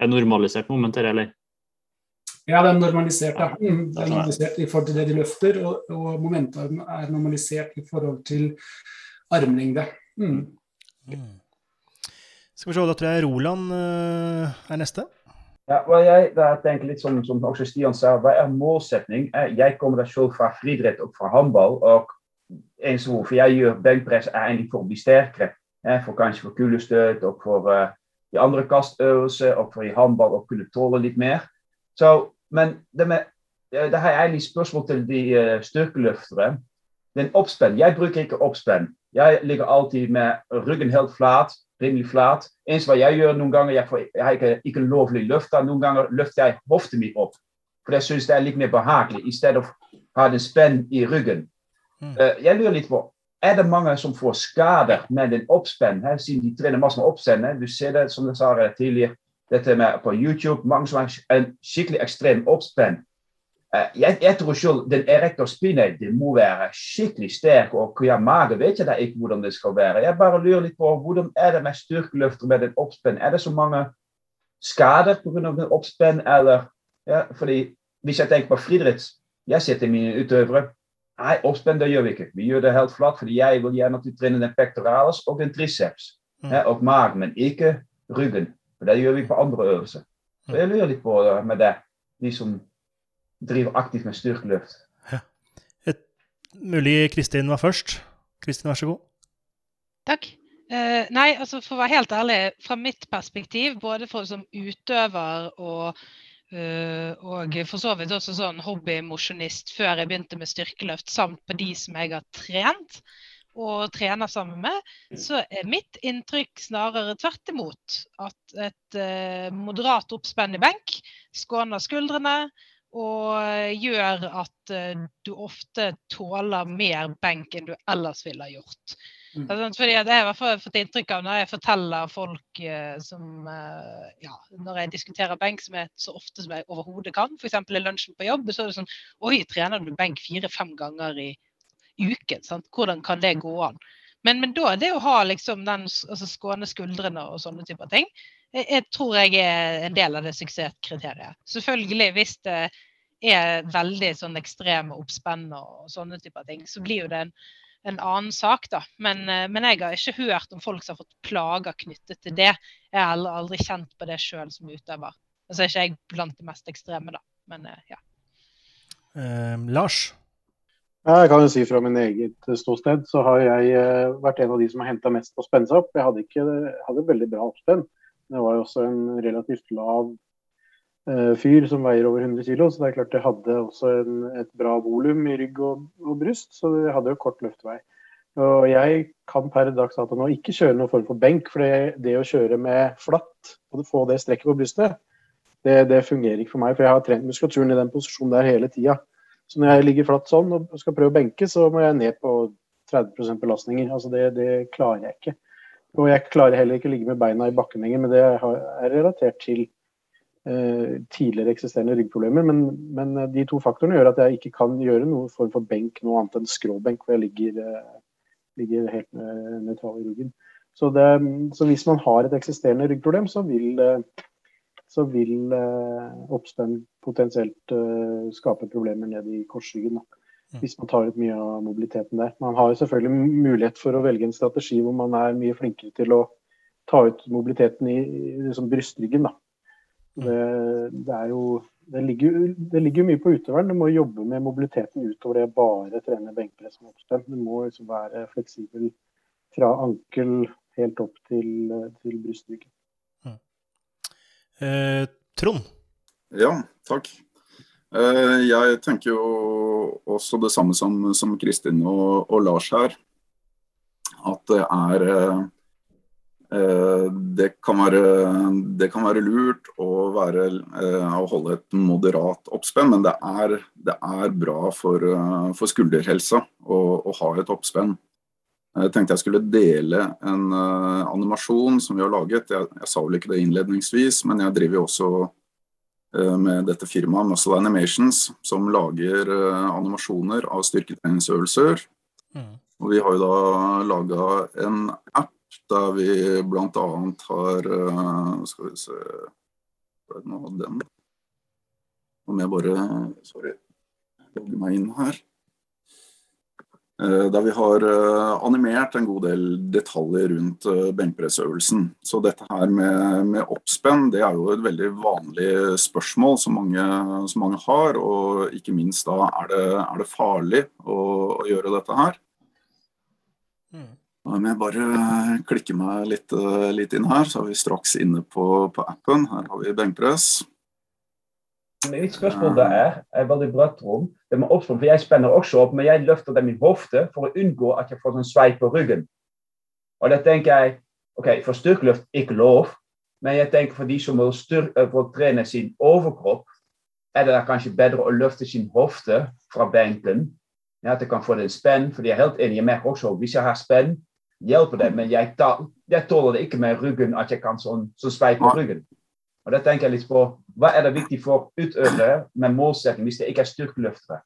Er normalisert momenter, eller? Ja, det er normalisert. Ja. Mm, det er normalisert i forhold til det de løfter, og, og momentarmen er normalisert i forhold til armlengde. Mm. Mm. Skal vi se, da tror jeg Roland uh, er neste. Ja, well, jeg tenker litt som, som også Stian sa, hva er målsetning? Jeg kommer da selv fra friidrett og fra håndball. Og eens hvorfor jeg gjør benkpress, er egentlig for å bli sterkere. For kanskje for kulestøt og for uh, de andre kastøvelser og for i håndball å kunne tåle litt mer. Så, men det, med, det har jeg egentlig spørsmål til de uh, styrkeløftere. Den oppspenn. Jeg bruker ikke oppspenn. Jeg ligger alltid med ryggen helt flat rimelig flat. Eens wat jij gjør noen ganger, jeg, får, jeg har ikke, ikke lovlig løfter. Noen ganger løfter jeg hoften min opp. For jeg syns det er litt mer behagelig, i stedet for å ha en spenn i ryggen. Uh, jeg lurer litt på, er det mange som får skader med en oppspenn? Her, siden de trener masse med oppspenn. Du ser det, som jeg sa tidligere, dette med på YouTube. Mange som har en skikkelig ekstrem oppspenn. Uh, jeg, jeg, tror selv den erector spinae det må være skikkelig sterk. Og hva mage vet jeg da ikke hvordan det skal være. Jeg bare lurer litt på hvordan er det med styrkeløfter med en oppspenn. Er det så mange skader pga. en oppspenn? Eller, ja, fordi Hvis jeg tenker på friidrett, jeg til mine utøvere Nei, oppspenn det gjør vi ikke. Vi gjør det helt flatt, fordi jeg vil gjerne at du trener den pectoralis og den triceps. Mm. Ja, og magen, men ikke ryggen. For det gjør vi på andre øvelser. Så jeg lurer litt på med det, de som driver aktivt med styrkeløft. Ja. Et, mulig Kristin var først. Kristin, vær så god. Takk. Eh, nei, altså for å være helt ærlig, fra mitt perspektiv, både for som utøver og, uh, og for så vidt også sånn hobbymosjonist før jeg begynte med styrkeløft, samt på de som jeg har trent og trener sammen med, så er mitt inntrykk snarere tvert imot. At et uh, moderat oppspenn i benk skåner skuldrene, og gjør at uh, du ofte tåler mer benk enn du ellers ville ha gjort. Mm. Altså, fordi Det har jeg fått inntrykk av når jeg forteller folk uh, som uh, ja, Når jeg diskuterer benk som jeg, så ofte som jeg overhodet kan, f.eks. i lunsjen på jobb, så er det sånn Oi, trener du benk fire-fem ganger i uken? Sant? Hvordan kan det gå an? Men, men da det å ha liksom den altså skåne skuldrene og sånne typer ting, jeg, jeg, tror jeg er en del av det suksesskriteriet. Selvfølgelig, hvis det er veldig sånn ekstreme oppspenn og sånne typer ting, så blir jo det en, en annen sak, da. Men, eh, men, jeg har ikke hørt om folk som har fått plager knyttet til det. Jeg har aldri, aldri kjent på det sjøl som utøver. Altså er ikke jeg blant de mest ekstreme, da. Men eh, ja. Eh, Lars? Jeg kan jo si Fra min eget ståsted så har jeg uh, vært en av de som har henta mest på å spenne seg opp. Jeg hadde, ikke, hadde veldig bra oppspenn. Det var jo også en relativt lav uh, fyr som veier over 100 kg, så det er klart jeg hadde også en, et bra volum i rygg og, og, bryst, så jeg hadde jo kort løftvei. Og jeg kan per dags dato nå ikke kjøre noen form for benk, for det, det å kjøre med flatt og få det strekket på brystet, det, det, fungerer ikke for meg. For jeg har trent muskulaturen i den posisjonen der hele tida. Så når jeg ligger flatt sånn og skal prøve å benke, så må jeg ned på 30% belastninger. Altså det, det, klarer jeg ikke. Og jeg klarer heller ikke å ligge med beina i bakken lenger, men det er relatert til eh, tidligere eksisterende ryggproblemer. Men, men, de to faktorene gjør at jeg ikke kan gjøre noe form for benk noe annet enn skråbenk, hvor jeg ligger, eh, ligger helt eh, nøytral i ryggen. Så, det, så, hvis man har et eksisterende ryggproblem, så vil eh, så vil eh, oppspenn potensielt eh, skape problemer ned i korsryggen. Mm. Hvis man tar ut mye av mobiliteten der. Man har jo selvfølgelig mulighet for å velge en strategi hvor man er mye flinkere til å ta ut mobiliteten i, liksom brystryggen. Mm. Det, det, jo, det, ligger, det, ligger, mye på utøveren. Du må jobbe med mobiliteten utover det bare trene benkpress med oppspenn. Du må liksom være fleksibel fra ankel helt opp til, til brystrygging. Eh, Trond? Ja, takk. Eh, jeg tenker jo også det samme som, som Kristin og, og, Lars her. at det er det kan, være, det kan være lurt å, være, å, holde et moderat oppspenn, men det er, det er bra for, for skulderhelsa å, å, ha et oppspenn. Jeg tenkte jeg skulle dele en uh, animasjon som vi har laget. Jeg, jeg, sa vel ikke det innledningsvis, men jeg driver jo også uh, med dette firmaet Muscle Animations, som lager uh, animasjoner av styrketreningsøvelser. Mm. Og vi har jo da laga en app der vi bl.a. har Skal vi se Hva er det den? Om jeg bare Sorry. Logger meg inn her. Eh, der vi har eh, animert en god del detaljer rundt eh, benkpressøvelsen. Så dette her med, med, oppspenn det er jo et veldig vanlig spørsmål som mange, som mange har. Og ikke minst da er det, er det farlig å, å, gjøre dette her. Mm. Da må jeg bare klikke meg litt, litt, inn her, så er vi straks inne på, på appen. Her har vi benkpress. Mitt spørsmål der er, er veldig bredt om. Det med oppsprong, for Jeg spenner også opp, men jeg løfter dem i hofte for å unngå at jeg får sånn sveip på ryggen. Og da tenker jeg ok, for styrkeløft ikke lov, men jeg tenker for de som vil, styrke, vil trene sin overkropp, er det da kanskje bedre å løfte sin hofte fra benken. Ja, at jeg kan få det en spenn, for jeg er helt enig. Jeg merker også hvis jeg har spenn, hjelper det, men jeg, jeg tåler det ikke med ryggen at jeg kan sånn, sånn sveip på ryggen. Og da tenker jeg litt på hva er det viktig for utøvere med målsetting hvis det ikke er styrkeløftere?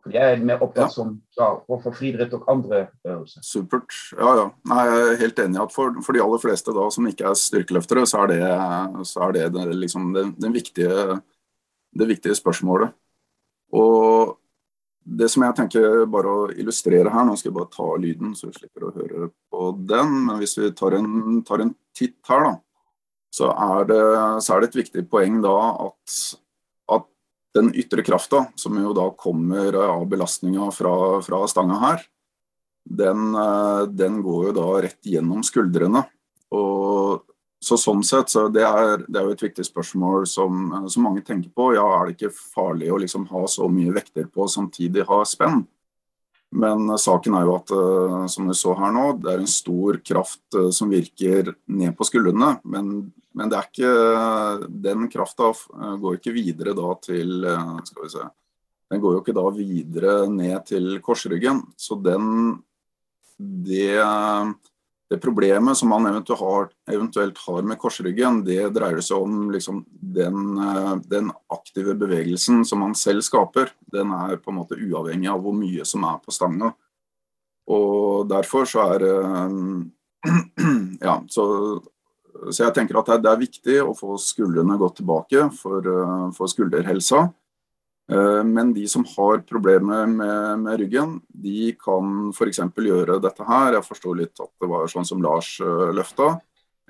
For jeg er mer opptatt som ja, for friidrett og andre øvelser. Supert. Ja, ja. Nei, jeg er helt enig i at for, for, de aller fleste da, som ikke er styrkeløftere, så er det, så er det, det, liksom det, det, viktige, det viktige spørsmålet. Og det som jeg tenker bare å illustrere her, nå skal jeg bare ta lyden så vi slipper å høre på den, men hvis vi tar en, tar en titt her, da så er, det, så er det, et viktig poeng da at, at den ytre krafta, som jo da kommer av belastninga fra, fra, stanga her, den, den, går jo da rett gjennom skuldrene. Og, så sånn sett, så det er, det er jo et viktig spørsmål som, som, mange tenker på. Ja, er det ikke farlig å liksom ha så mye vekter på samtidig ha spenn? Men saken er jo at eh, som du så her nå, det er en stor kraft eh, som virker ned på skuldrene. Men, men ikke den krafta eh, går ikke videre da til Skal vi se. Den går jo ikke da videre ned til korsryggen. Så den det det problemet som man eventuelt har, eventuelt har, med korsryggen, det dreier seg om liksom den, eh, den, aktive bevegelsen som man selv skaper. Den er på en måte uavhengig av hvor mye som er på stanga. Og derfor så er Ja, så, så jeg tenker at det er viktig å få skuldrene godt tilbake for, eh, for skulderhelsa. Eh, men de som har problemer med, med ryggen, de kan f.eks. gjøre dette her. Jeg forstår litt at det var sånn som Lars uh, løfta.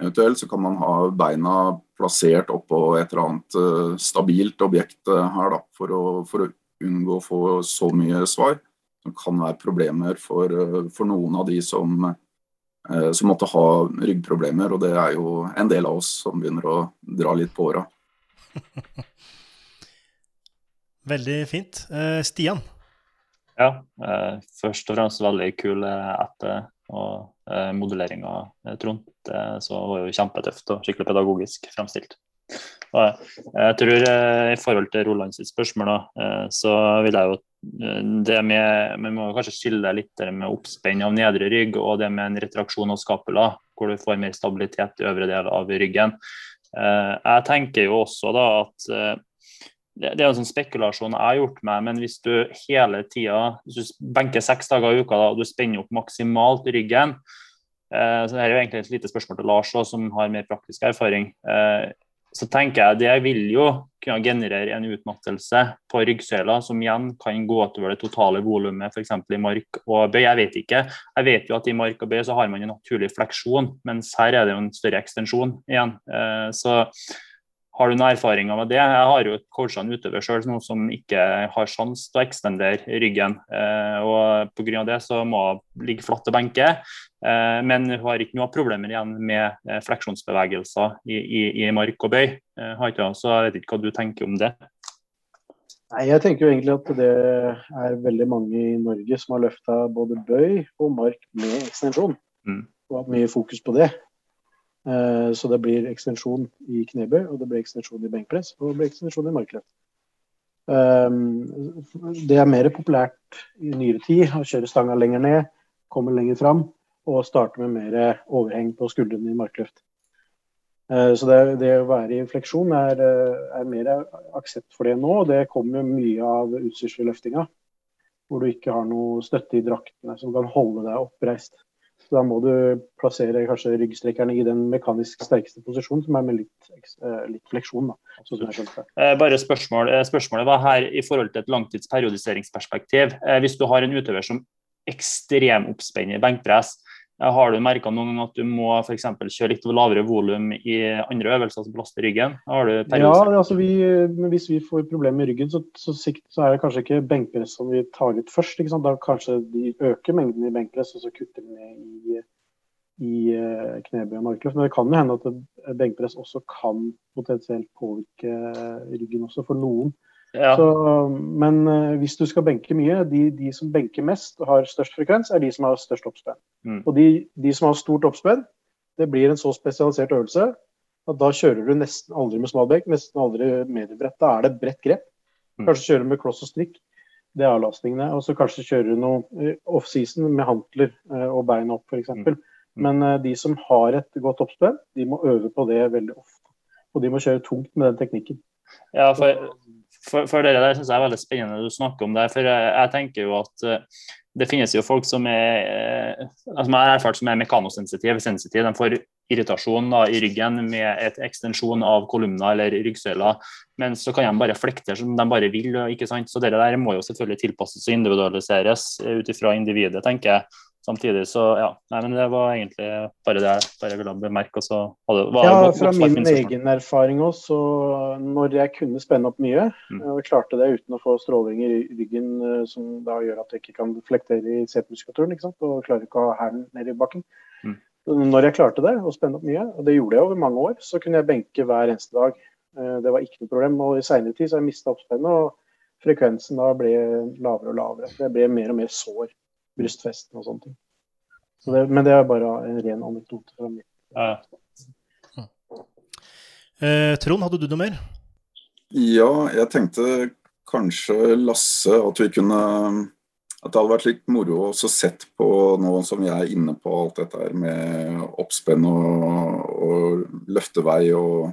Eventuelt så kan man ha beina plassert oppå et eller annet uh, stabilt objekt her, da, for å, for å, unngå å få så mye svar. Som kan være problemer for, for noen av de som, som måtte ha ryggproblemer. Og det er jo en del av oss som begynner å dra litt på åra. Veldig fint. Uh, Stian? Ja, uh, først og fremst veldig kul eh, app og uh, av Trond. Det så var jo kjempetøft og skikkelig pedagogisk fremstilt. Og jeg tror I forhold til Roland sitt spørsmål, da, så vil jeg jo det med, Vi må kanskje skille litt med oppspenn av nedre rygg og det med en retraksjon av skapula, hvor du får mer stabilitet i øvre del av ryggen. Jeg tenker jo også da at det, er en sånn spekulasjon jeg har gjort meg, men hvis du hele tida hvis du benker seks dager i uka da, og du spenner opp maksimalt ryggen eh, så det er jo egentlig et lite spørsmål til Lars også, som har mer praktisk erfaring. Eh, så tenker jeg det vil jo kunne generere en utmattelse på ryggsøyla, som igjen kan gå utover det totale volumet, f.eks. i mark og bøy. Jeg vet ikke. Jeg vet jo at i mark og bøy så har man en naturlig fleksjon, mens her er det jo en større ekstensjon igjen. Eh, så har du noen erfaringer med det? Jeg har jo coacha en utøver sjøl som ikke har sjanse til å ekstendere ryggen. Eh, og Pga. det så må hun ligge flatt til benke, eh, men hun har ikke noe problemer igjen med eh, fleksjonsbevegelser i, i, i mark og bøy. Eh, så jeg vet ikke hva du tenker om det? Nei, Jeg tenker jo egentlig at det er veldig mange i Norge som har løfta både bøy og mark med ekstensjon. Mm. Og hatt mye fokus på det. Eh, så det blir ekstensjon i knebøy, og det blir ekstensjon i benkpress, og det blir ekstensjon i markløft. Um, det er mer populært i nyere tid å kjøre stanga lenger ned, komme lenger fram og starte med mer overheng på skuldrene i markløft. Uh, så det, det, å være i fleksjon er, er mer aksept for det nå. og Det kommer mye av utstyrsløftinga, hvor du ikke har noe støtte i draktene som kan holde deg oppreist. Da må du plassere kanskje ryggstrekkerne i den mekanisk sterkeste posisjonen, som er med litt, eh, litt fleksjon. Da, sånn. Eh, bare spørsmål, eh, Spørsmålet var her i forhold til et langtidsperiodiseringsperspektiv. Hvis du har en utøver som ekstremoppspenner benkpress, har du merka noen gang at du må for kjøre litt lavere volum i andre øvelser som belaster ryggen? ja, altså vi, Hvis vi får problemer med ryggen, så, så, så, er det kanskje ikke benkpress som vi tar ut først. Da kanskje de øker mengden i benkpress, og så kutter de ned i, i uh, knebøy og markløft. Men det kan jo hende at benkpress også kan potensielt påvirke ryggen også for noen. Ja. Så, men uh, hvis du skal benke mye, de, de, som benker mest og har størst frekvens, er de som har størst oppspenn. Mm. Og de, de, som har stort oppspenn, det blir en så spesialisert øvelse at da kjører du nesten aldri med smalbenk, nesten aldri mediebrett. Da er det bredt grep. Mm. Kanskje kjører du med kloss og strikk. Det er avlastningene. Og så kanskje kjører du noe uh, offseason med hantler uh, og bein opp, f.eks. Mm. mm. Men de som har et godt oppspenn, de må øve på det veldig ofte. Og de må kjøre tungt med den teknikken. Ja, for for, for dere der syns jeg er veldig spennende du snakker om det. For jeg, jeg tenker jo at uh, det finnes jo folk som er uh, som har erfart som er mekanosensitive. Sensitive. De får irritasjon da, i ryggen med et ekstensjon av kolumner eller ryggsøyler. Men så kan de bare flekte som de bare vil. ikke sant? Så det der må jo selvfølgelig tilpasses og individualiseres ut ifra individet, tenker jeg samtidig så ja. Nei, men det var egentlig bare det jeg bare ville bemerke. Så hadde, var, ja, fra min egen erfaring også, når jeg kunne spenne opp mye, mm. og klarte det uten å få stråling i ryggen eh, som da gjør at jeg ikke kan flektere i setemuskulaturen, og klarer ikke å ha hælen ned i bakken. Mm. Når jeg klarte det, og spenne opp mye, og det gjorde jeg over mange år, så kunne jeg benke hver eneste dag. Eh, det var ikke noe problem. Og i seinere tid så har jeg mista oppspennet, og frekvensen da ble lavere og lavere. Jeg ble mer og mer sår brystfesten og sånne ting. Så det, men det er bare en ren anekdote fra mitt. Ja. Eh, Trond, hadde du noe mer? Ja, jeg tenkte kanskje Lasse at vi kunne At det hadde vært litt moro å sett på nå som vi er inne på alt dette her med oppspenn og, og løftevei og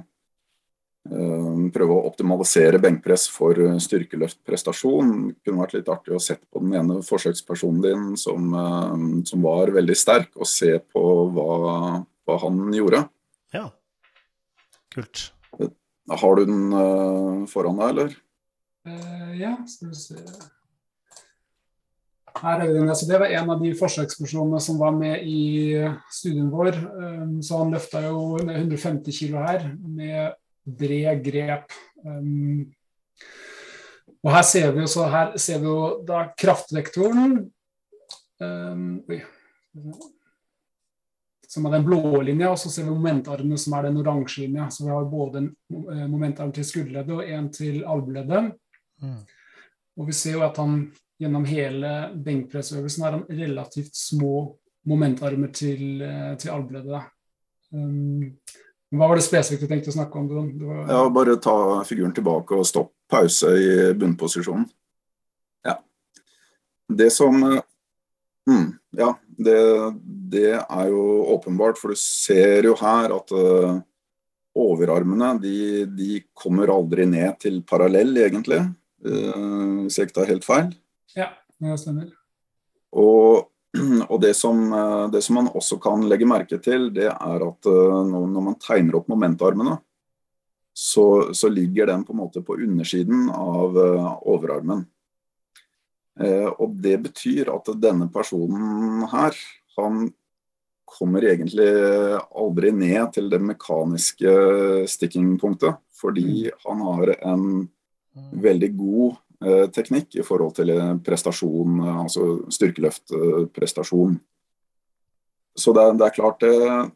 prøve å optimalisere benkpress for styrkeløftprestasjon. Det kunne vært litt artig å se på den ene forsøkspersonen din som, eh, som var veldig sterk, og se på hva, hva, han gjorde. Ja, kult. Har du den uh, foran deg, eller? Uh, ja, skal vi se Her er den. Så det var en av de forsøkspersonene som var med i studien vår. Um, så han løfta jo 150 kg her med bred grep. Um, og her ser vi jo, så her ser vi jo da kraftvektoren um, Oi. Som er den blå linja, og så ser vi momentarmene, som er den oransje linja. Så vi har både en eh, momentarm til skulderleddet og en til albueleddet. Mm. Og vi ser jo at han gjennom hele benkpressøvelsen har han relativt små momentarmer til, eh, til albueleddet. Um, hva var det spesifikt du tenkte å snakke om? Var... Ja, Bare ta figuren tilbake og stopp pause i bunnposisjonen. Ja. Det som mm, Ja, det, det, er jo åpenbart, for du ser jo her at uh, overarmene de, de, kommer aldri ned til parallell, egentlig. Uh, hvis jeg ikke tar helt feil. Ja, det stemmer. Og Og det som, eh, det som, man også kan legge merke til, det er at eh, når man tegner opp momentarmene, så, så ligger den på en måte på undersiden av eh, overarmen. Og det betyr at denne personen her, han kommer egentlig aldri ned til det mekaniske stikkingpunktet, fordi mm. han har en mm. veldig god teknikk i forhold til prestasjon, eh, altså styrkeløftprestasjon. Så det, det, er klart det,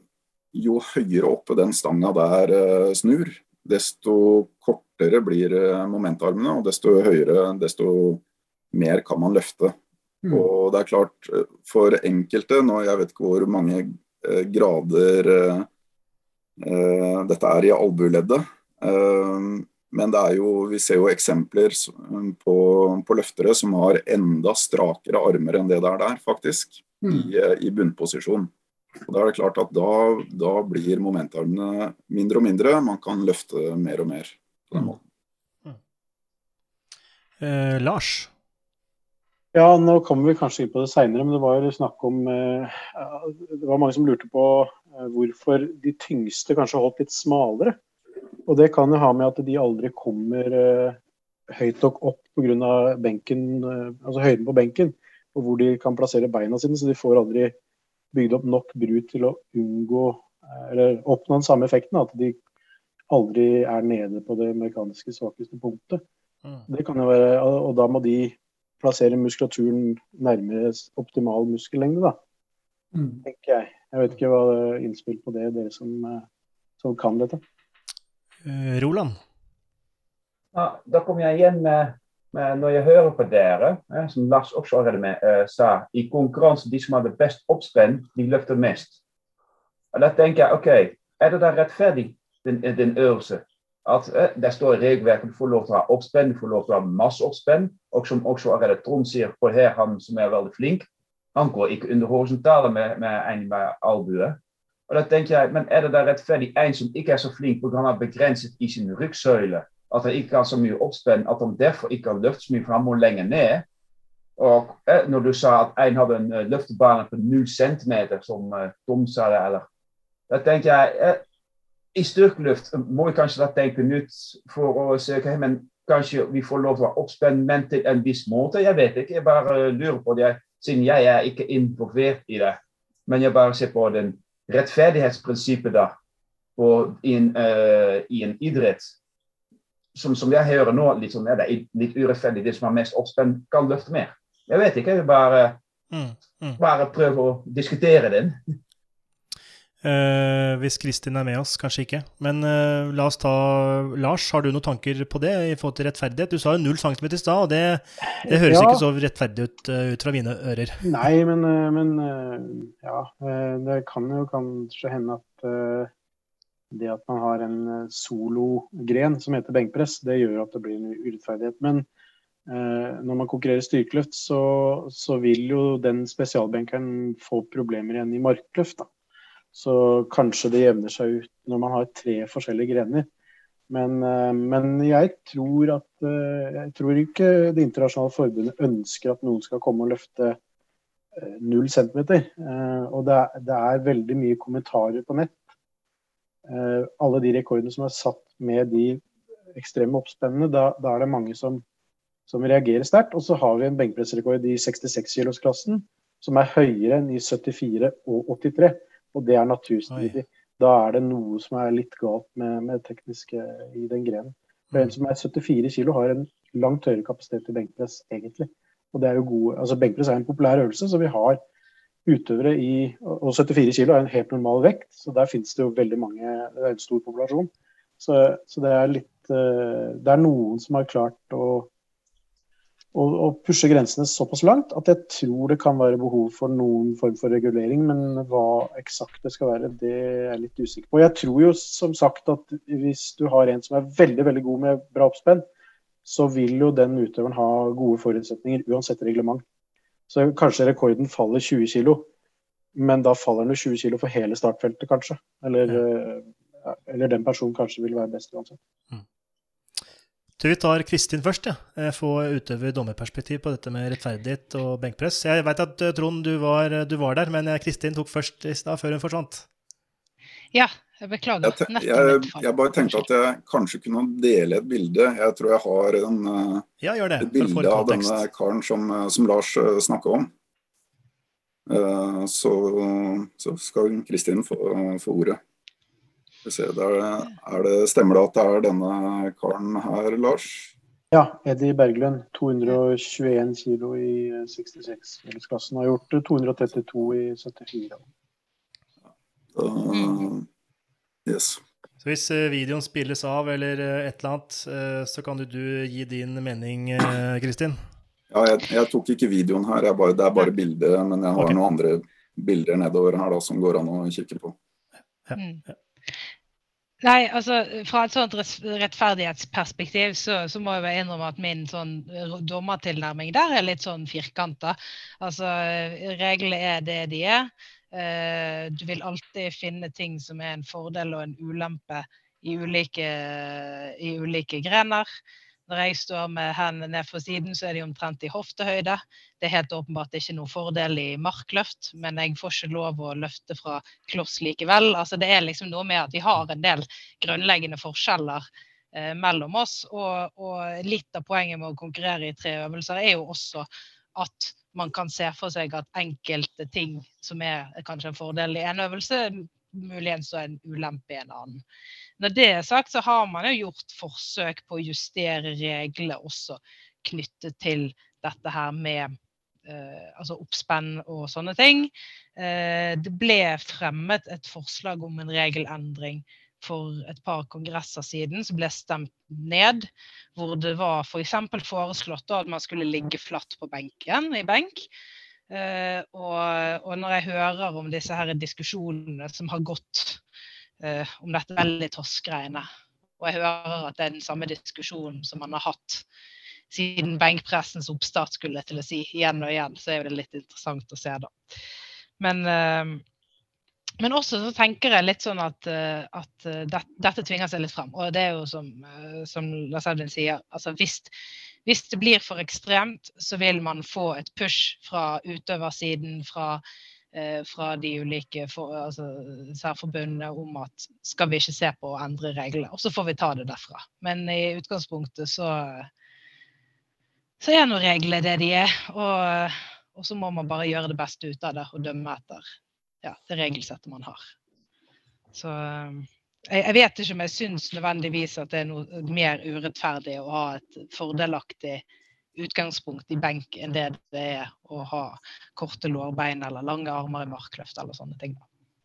Jo høyere oppe den stanga der eh, snur, desto kortere blir momentarmene, og desto høyere, desto mer kan man løfte. Mm. Og det er klart, eh, for enkelte, nå jeg vet ikke hvor mange eh, grader eh, eh, dette er i albueleddet, eh, men det er jo, vi ser jo eksempler på, på løftere som har enda strakere armer enn det det er der, faktisk, Mm. i, eh, i bunnposisjon. Og Da er det klart at da, da blir momentarmene mindre og mindre, man kan løfte mer og mer på den måten. Eh, Lars? Ja, nå kommer vi kanskje inn på det seinere, men det var jo snakk om eh, Det var mange som lurte på eh, hvorfor de tyngste kanskje holdt litt smalere. Og det kan jo ha med at de aldri kommer eh, høyt nok opp pga. benken, eh, altså høyden på benken, og hvor de kan plassere beina sine, så de får aldri bygd opp nok bru til å unngå eh, eller oppnå den samme effekten. At de aldri er nede på det mekaniske svakeste punktet. Mm. Det kan jo være, og da må de plassere muskulaturen nærmere optimal muskellengde, da, Mm. tenker jeg. Jeg vet ikke hva innspill på det, dere som, som kan dette. Eh, Roland? Ja, da kommer jeg igjen med, med Når jeg hører på dere, eh, som Lars også allerede med, eh, sa, i konkurranse de som har det best oppspenn, de løfter mest. Og Da tenker jeg OK, er det da rettferdig, den, den øvelse? At eh, Det står i regelverket du får lov til å ha oppspenn, du får lov til ha masse oppspenn. Og som også allerede Trond sier på her, han som er veldig flink, han går ikke under horisontale med, med, med albue. Og da tenker jeg, men er det da rettferdig en som ikke er så flink pga. han er begrenset i sin ryggsøyle? At han ikke har så mye oppspenn, at han derfor ikke har løftet så mye, for han må lenger ned. Og eh, når du sa at en hadde en uh, løftebane på 0 cm, som uh, Tom sa det, eller Da tenker jeg eh, I styrkeløft må vi kanskje da tenke nytt for å se ok, men kanskje vi får lov til å ha oppspenn, men til en viss måte. Jeg vet ikke, jeg bare uh, lurer på det, siden jeg er ikke involvert i det. Men jeg bare ser på den rettferdighetsprinsippet da, på, i, en, uh, i en idrett som, som jeg hører nå, sånn, ja, det er litt urettferdig. Det som er mest oppspent, kan løfte mer. Jeg vet ikke. Jeg vil bare, Mm. Mm. bare prøve å diskutere den. Eh, hvis Kristin er med oss, kanskje ikke. Men uh, la oss ta Lars, har du noen tanker på det i forhold til rettferdighet? Du sa jo null centimeter i stad, og det, det høres Ja. ikke så rettferdig ut uh, ut fra mine ører. Nei, men, men ja. Det kan jo kanskje hende at det at man har en sologren som heter benkpress, det gjør at det blir en urettferdighet. Men når man konkurrerer styrkeløft, så, så vil jo den spesialbenkeren få problemer igjen i markløft. da. Så kanskje det jevner seg ut når man har tre forskjellige grener. Men, eh, men jeg tror at eh, Jeg tror ikke Det internasjonale forbundet ønsker at noen skal komme og løfte eh, null centimeter. Og det er, det er veldig mye kommentarer på nett. Alle de rekordene som er satt med de ekstreme oppspennene, da, da er det mange som, som reagerer sterkt. Og så har vi en benkpressrekord i 66-kilosklassen som er høyere enn i 74 og 83. Og det er naturstridig. Da er det noe som er litt galt med, med tekniske i den grenen. For En som er 74 kilo har en langt høyere kapasitet til benkpress, egentlig. Og det er jo gode, altså Benkpress er en populær øvelse, så vi har utøvere i Og 74 kilo er en helt normal vekt, så der finnes det jo veldig mange Det er en stor populasjon. Så, så det er litt eh, Det er noen som har klart å å, og pushe grensene såpass langt at jeg tror det kan være behov for noen form for regulering. Men hva eksakt det skal være, det er jeg litt usikker på. Jeg tror jo som sagt at hvis du har en som er veldig veldig god med bra oppspenn, så vil jo den utøveren ha gode forutsetninger uansett reglement. Så kanskje rekorden faller 20 kg, men da faller den jo 20 kg for hele startfeltet, kanskje. Eller, ja. eller den personen kanskje vil være best uansett. Tror vi tar Kristin først, ja. Eh, Få utøver dommerperspektiv på dette med rettferdighet og benkpress. Jeg veit at eh, Trond, du var, du var der, men eh, Kristin tok først i stad, før hun forsvant. Ja, jeg beklager. Jeg, te- jeg, jeg bare tenkte at jeg kanskje kunne dele et bilde. Jeg tror jeg har en, eh, Ja, gjør det. et For å få bilde av denne karen som, eh, som Lars snakka om. Eh, Så, så skal Kristin få, få ordet. Skal vi se, der er det, stemmer det at det er denne karen her, Lars? Ja, Eddie Berglund. 221 kilo i 66-klassen. Har gjort det 232 i 74. Uh, yes. Så hvis eh, videoen spilles av eller eh, et eller annet, eh, så kan du, du gi din mening, eh, Kristin. Ja, jeg, jeg, tok ikke videoen her, bare, det er bare bildet. Men jeg har okay. noen andre bilder nedover her da, som går an å kikke på. Ja. Mm. Nei, altså Fra et sånt rettferdighetsperspektiv så, så må jeg innrømme at min sånn dommertilnærming der er litt sånn firkanta. Altså, reglene er det de er. Eh, du vil alltid finne ting som er en fordel og en ulempe i ulike, i ulike grener. Når jeg står med hendene ned for siden, så er de omtrent i hoftehøyde. Det er helt åpenbart ikke noe fordel i markløft, men jeg får ikke lov å løfte fra kloss likevel. Altså, det er liksom noe med at vi har en del grunnleggende forskjeller eh, mellom oss. Og, og, litt av poenget med å konkurrere i tre øvelser er jo også at man kan se for seg at enkelte ting som er kanskje en fordel i en øvelse, muligens en ulempe i en annen. Når det er sagt, så har man jo gjort forsøk på å justere reglene også knyttet til dette her med eh, altså oppspenn og sånne ting. Eh, det ble fremmet et forslag om en regelendring for et par kongresser siden som ble stemt ned. Hvor det var f.eks. For foreslått at man skulle ligge flatt på benken i benk. Eh, og, og, når jeg hører om disse her diskusjonene som har gått uh, om dette veldig toss-greiene, og jeg hører at det er den samme diskusjonen som man har hatt siden benkpressens oppstart, skulle jeg til å si, igjen og igjen, så er det litt interessant å se, da. Men, uh, men også så tenker jeg litt sånn at, at det, dette tvinger seg litt frem. Og det er jo som, som Lars Edvin sier, altså hvis hvis det blir for ekstremt, så vil man få et push fra utøversiden, fra, eh, fra de ulike for, altså, særforbundene om at skal vi ikke se på å endre reglene. Og så får vi ta det derfra. Men i utgangspunktet så, så er nå reglene det de er. Og, og, så må man bare gjøre det beste ut av det og dømme etter ja, det regelsettet man har. Så jeg vet ikke om jeg syns nødvendigvis at det er noe mer urettferdig å ha et fordelaktig utgangspunkt i benk enn det det er å ha korte lårbein eller lange armer i markløft eller sånne ting.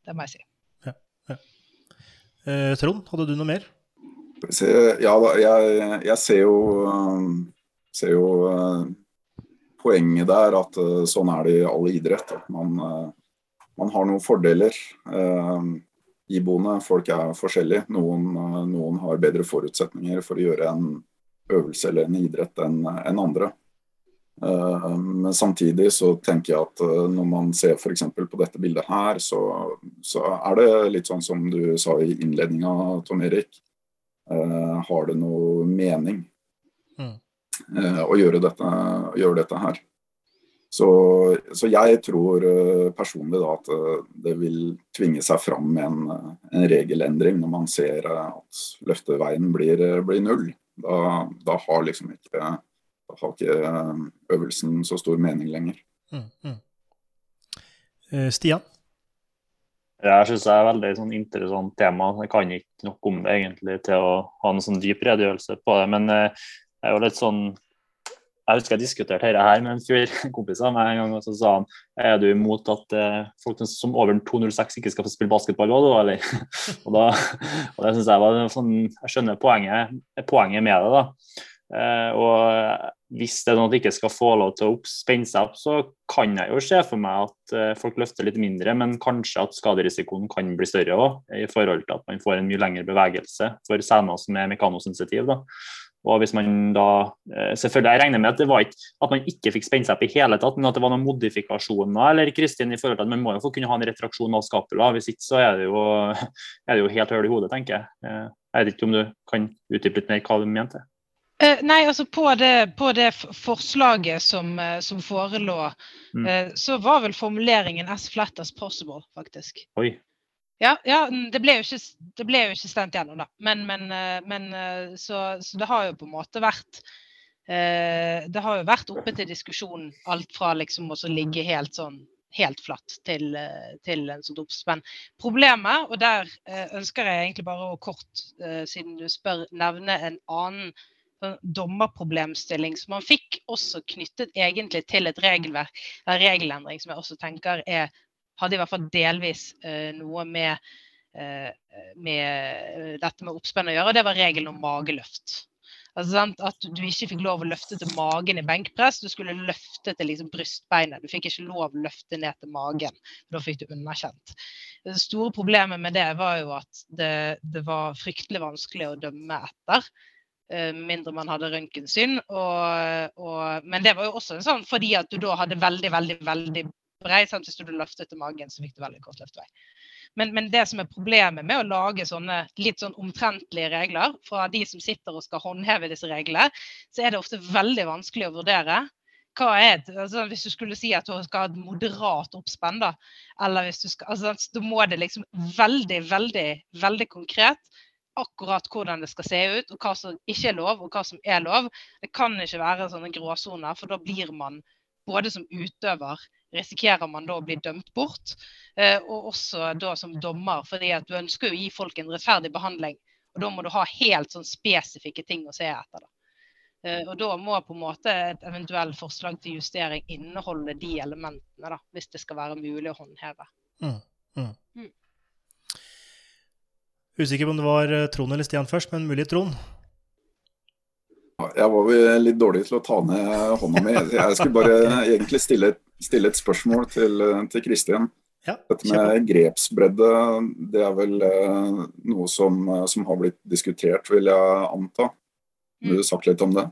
Det må jeg si. Ja, ja. Eh, Trond, hadde du noe mer? Ja, jeg, jeg ser jo, ser jo uh, poenget der at uh, sånn er det i all idrett. At man, uh, man har noen fordeler. Iboende. Folk er forskjellige. Noen, eh, noen, har bedre forutsetninger for å gjøre en øvelse eller en idrett enn en andre. Eh, men samtidig så tenker jeg at eh, når man ser f.eks. på dette bildet her, så, så, er det litt sånn som du sa i innledninga, Tom Erik. Har det noe mening mm. å gjøre dette, gjøre dette her? Så, så, jeg tror personlig da at det vil tvinge seg fram med en, en regelendring når man ser at løfteveien blir, blir null. Da, da, har liksom ikke, da har ikke øvelsen så stor mening lenger. Mm, mm. Stian? Jeg syns det er et veldig sånn, interessant tema. Jeg kan ikke nok om det egentlig til å ha en sånn dyp redegjørelse på det. Men jeg er jo litt sånn jeg husker jeg diskuterte dette her med en fyr, kompis av meg en gang, og så sa han er du imot at eh, folk som over 206 ikke skal få spille basketball òg, eller? og, da, og det syns jeg var sånn Jeg skjønner poenget, poenget med det, da. Eh, og hvis det er noe at de ikke skal få lov til å spenne seg opp, så kan jeg jo se for meg at eh, folk løfter litt mindre, men kanskje at skaderisikoen kan bli større òg, i forhold til at man får en mye lengre bevegelse for sener som er mekanosensitive. da. Og hvis man da, eh, selvfølgelig Jeg regner med at det var ikke at man ikke fikk spenne seg opp i hele tatt, men at det var noen modifikasjoner eller Kristin, i forhold til at man må jo få kunne ha en retraksjon av skapula. Hvis ikke så er det jo, er det jo helt høl i hodet, tenker jeg. Eh, jeg vet ikke om du kan utdype litt mer hva du mente? Uh, nei, altså på det, på det forslaget som, som forelå, mm. så var vel formuleringen 'as flat as possible', faktisk. Oi. Ja, ja det, ble ikke, det, ble jo ikke, stemt gjennom, da. Men, men, eh, men eh, så, så, det har jo på en måte vært eh, Det har jo vært oppe til diskusjon alt fra liksom å ligge helt sånn helt flatt til, til en sånn oppspenn. Problemet, og der ønsker jeg egentlig bare å kort, siden du spør, nevne en annen dommerproblemstilling som man fikk også knyttet egentlig til et regelverk, en regelendring som jeg også tenker er hadde i hvert fall delvis eh, noe med, eh, med, dette med oppspenn å gjøre, og det var regelen om mageløft. Altså, at du ikke fikk lov å løfte til magen i benkpress. Du skulle løfte til liksom, brystbeinet. Du fikk ikke lov å løfte ned til magen. Da fikk du underkjent. Det store problemet med det var jo at det, det var fryktelig vanskelig å dømme etter. Eh, mindre man hadde røntgensyn. Men det var jo også en sånn fordi at du da hadde veldig, veldig, veldig brei. Sant? Hvis du løftet til magen, så fikk du veldig kort løftvei. Men, men, det som er problemet med å lage sånne litt sånn omtrentlige regler fra de som sitter og skal håndheve disse reglene, så er det ofte veldig vanskelig å vurdere. Hva er det? Altså, hvis du skulle si at du skal ha et moderat oppspenn, da, eller hvis du skal, altså, da må det liksom veldig, veldig, veldig konkret akkurat hvordan det skal se ut, og hva som ikke er lov, og hva som er lov. Det kan ikke være sånne gråsoner, for da blir man både som utøver risikerer man da å bli dømt bort. Eh, og også da som dommer, fordi at du ønsker å gi folk en rettferdig behandling. Og da må du ha helt sånn spesifikke ting å se etter. da. Eh, og da må på en måte et eventuelt forslag til justering inneholde de elementene, da, hvis det skal være mulig å håndheve. Mm, mm. Mm. Usikker på om det var eh, Trond eller Stian først, men mulig Trond? Jeg var vel litt dårlig til å ta ned hånda mi. Jeg skulle bare egentlig stille, stille et spørsmål til, til Kristian. Ja, Dette med grepsbredde, det er vel eh, noe som, som, har blitt diskutert, vil jeg anta. Vil du mm. sagt litt om det?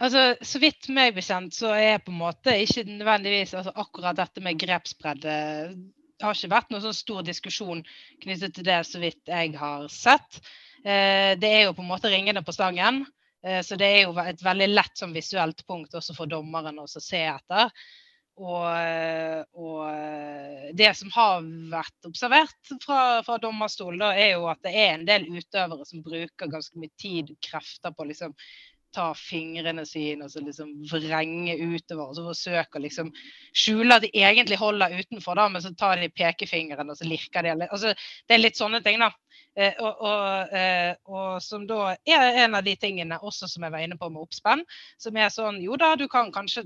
Altså, Så vidt meg bekjent, så er på en måte ikke nødvendigvis altså, akkurat dette med grepsbredde Det har ikke vært noen sånn stor diskusjon knyttet til det, så vidt jeg har sett. Eh, det er jo på en måte ringene på stangen. Eh, så det er jo et veldig lett sånn visuelt punkt også for dommeren å se etter. Og, eh, og, eh, det som har vært observert fra, fra dommerstolen, da, er jo at det er en del utøvere som bruker ganske mye tid og krefter på å liksom, ta fingrene sine og så liksom vrenge utover. Og så forsøker liksom skjule at de egentlig holder utenfor, da, men så tar de pekefingeren og så lirker de. Altså, det er litt sånne ting, da. Eh, og, og, eh, og, som da er en av de tingene også som jeg var inne på med oppspenn, som er sånn jo da, du kan kanskje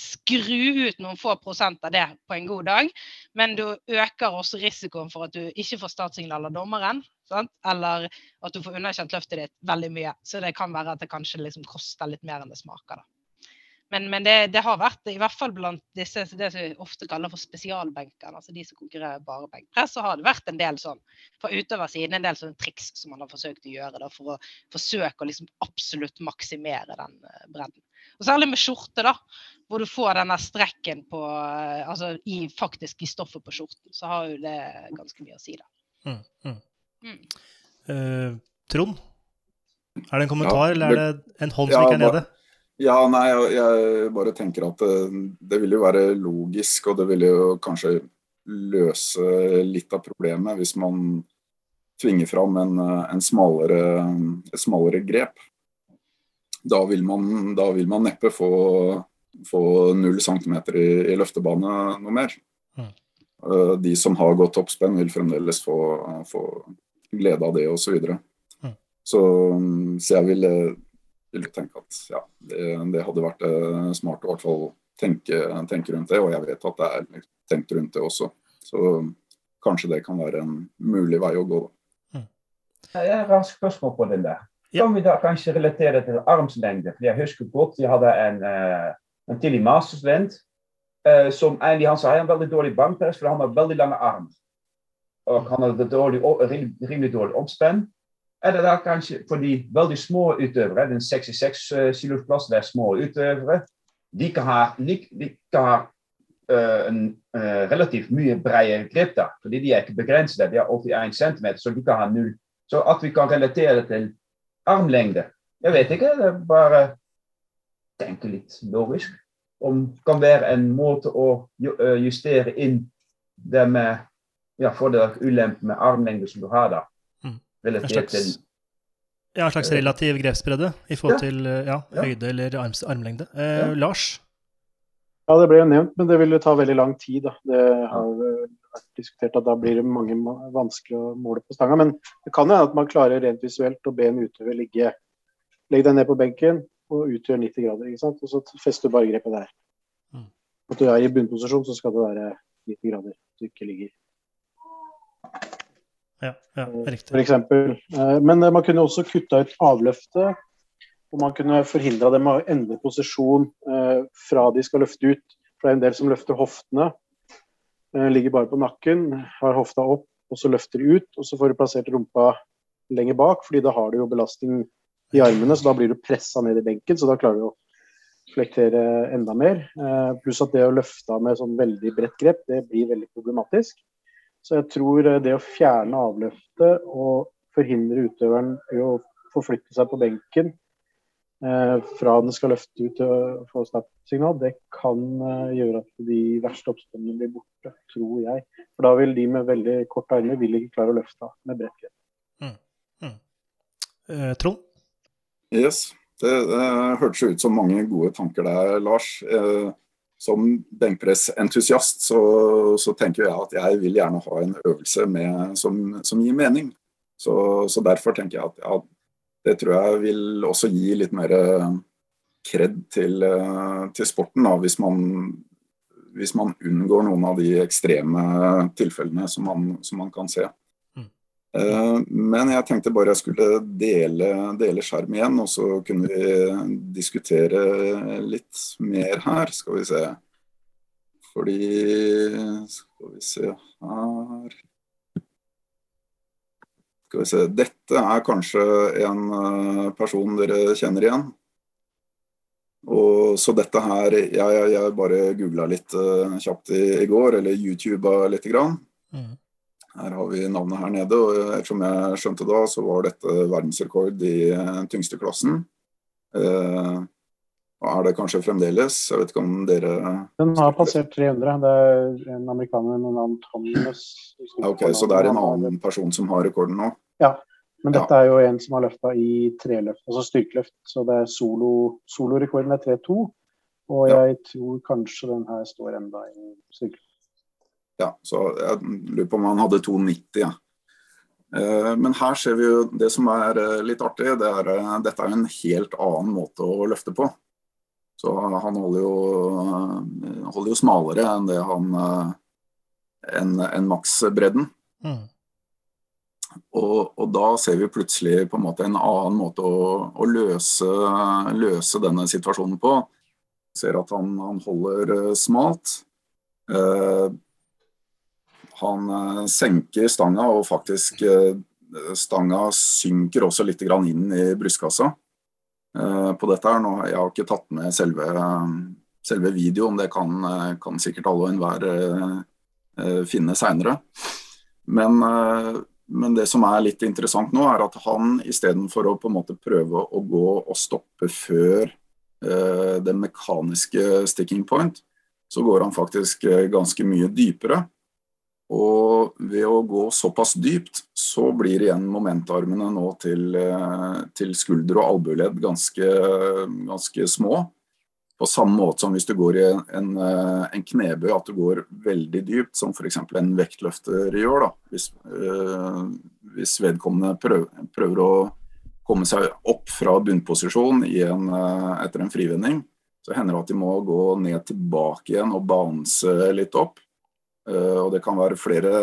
skru ut noen få prosent av det på en god dag, men du øker også risikoen for at du ikke får startsignal av dommeren. Sant? Eller at du får underkjent løftet ditt veldig mye. Så det kan være at det kanskje liksom koster litt mer enn det smaker. da. Men, men det, det, har vært, i hvert fall blant disse det som vi ofte kaller for spesialbenkene, altså de som konkurrerer bare benkpress, så har det vært en del sånn fra utøversiden, en del sånne triks som man har forsøkt å gjøre da, for å forsøke å liksom absolutt maksimere den uh, bredden. Og Særlig med skjorte, da, hvor du får denne strekken på, uh, altså i, faktisk i stoffet på skjorten, så har jo det ganske mye å si, da. Mm, mm. Mm. Uh, Trond, er det en kommentar, ja, det, eller er det en hånd som ja, ikke er nede? Ja, nei, jeg, jeg bare tenker at det, eh, det vil jo være logisk, og det vil jo kanskje løse litt av problemet hvis man tvinger fram en, en smalere, et smalere grep. Da vil man, da vil man neppe få, få 0 cm i, i, løftebane noe mer. Mm. Eh, de som har gått toppspenn, vil fremdeles få, få glede av det osv. Så, videre. mm. så, så jeg ville, ville tenke at ja, det, det hadde vært eh, smart å i hvert fall tenke, tenke, rundt det. Og jeg vet at det er tenkt rundt det også. Så kanskje det kan være en mulig vei å gå. Da. Mm. Jeg har et spørsmål på den der. Kan vi da kanskje relatere til armslengde? For Jeg husker godt vi hadde en, uh, en tidlig masterstudent uh, som egentlig han sa han veldig dårlig bankpress, for han har veldig lange arm. Og han hadde dårlig, rimelig dårlig oppspenn. Er det da kanskje for de veldig små utøvere, den 66 uh, kilos plass, det er små utøvere, de kan ha, de, de kan ha uh, en uh, relativt mye bredere grep da, fordi de er ikke begrenset. De har 81 cm, så de kan ha null. Så at vi kan relatere det til armlengde Jeg vet ikke, det er bare tenke litt logisk. Om det kan være en måte å justere inn det med ja, fordeler og ulemper med armlengde som du har da relatert til ja, en slags relativ grepsbredde i forhold ja. til ja, høyde eller arms, armlengde. Eh, Lars? Ja, det ble jo nevnt, men det vil jo ta veldig lang tid. Da. Det har vært diskutert at da blir det mange vanskelig å måle på stanga. Men det kan hende at man klarer rent visuelt å be en utøver ligge Legg deg ned på benken og utgjør 90 grader. ikke sant? Og så fester du bare grepet der. Mm. At du er i bunnposisjon, så skal det være 90 grader. Så du ikke ligger Ja, ja, riktig. For eksempel. Eh, Men eh, man kunne også kutta ut avløftet. Og man kunne forhindra dem å endre posisjon eh, fra de skal løfte ut. For det er en del som løfter hoftene. Eh, Ligger bare på nakken, har hofta opp, og så løfter de ut. Og så får du plassert rumpa lenger bak, fordi da har du jo belastning i armene. Så da blir du pressa ned i benken, så da klarer du å flektere enda mer. Eh, Pluss at det å løfte av med sånn veldig bredt grep, det blir veldig problematisk. Så jeg tror eh, det å fjerne avløftet og forhindre utøveren i å forflytte seg på benken fra den skal løfte ut og få snap-signal, det kan eh, gjøre at de verste oppstandene blir borte, tror jeg. For da vil de med veldig korte armer vil ikke klare å løfte av med bredt grep. Eh, Trond? Yes. Det, det hørtes ut som mange gode tanker der, Lars. Eh, som benkpressentusiast så, så tenker jeg at jeg vil gjerne ha en øvelse med, som, som gir mening. Så, så, derfor tenker jeg at ja, det tror jeg vil også gi litt mer kred til, eh, til sporten, da, hvis man, hvis man unngår noen av de ekstreme tilfellene som man, som man kan se. Mm. Eh, Men jeg tenkte bare jeg skulle dele, dele skjerm igjen, og så kunne vi diskutere litt mer her. Skal vi se. Fordi Skal vi se her Skal vi se. Dette er kanskje en eh, person dere kjenner igjen. Og så dette her Jeg, jeg, bare googla litt uh, kjapt i, i går, eller YouTuba lite grann. Mm. Her har vi navnet her nede, og ettersom jeg skjønte da, så var dette verdensrekord i uh, tyngste klassen. Og er det kanskje fremdeles? Jeg vet ikke om dere Den har passert 300. Det er en amerikaner med navn Thomas. Ok, Så det er en annen person som har rekorden nå? Ja, Men dette er jo en som har løfta i treløft, altså styrkeløft. Så det er solo, solorekorden er 3-2. Og jeg tror kanskje den her står enda i styrkeløft. Ja, så jeg lurer på om han hadde 2,90. Ja. Eh, Men her ser vi jo det som er eh, litt artig. Det er, eh, dette er en helt annen måte å løfte på. Så han holder jo, eh, holder jo smalere enn det han eh, enn en maksbredden. Mm. Og, og da ser vi plutselig på en måte en annen måte å, å løse, løse denne situasjonen på. Ser at han, han holder eh, smalt. Eh, han senker stanga, og faktisk stanga synker også litt grann inn i brystkassa på dette. her. Nå, jeg har ikke tatt med selve, selve videoen, det kan, eh, kan sikkert alle og enhver eh, eh, finne seinere. Men eh, men det som er litt interessant nå, er at han istedenfor å på en måte prøve å gå og stoppe før eh, det mekaniske sticking point, så går han faktisk eh, ganske mye dypere. Og ved å gå såpass dypt, så blir igjen momentarmene nå til, eh, til skulder og albueledd ganske, ganske små. På samme måte som hvis du går i en, en, eh, knebøy, at du går veldig dypt, som f.eks. en vektløfter gjør. da, Hvis, øh, hvis vedkommende prøver, prøver å komme seg opp fra bunnposisjon en, etter en frivending, så hender det at de må gå ned tilbake igjen og bounce litt opp. Eh, og det kan være flere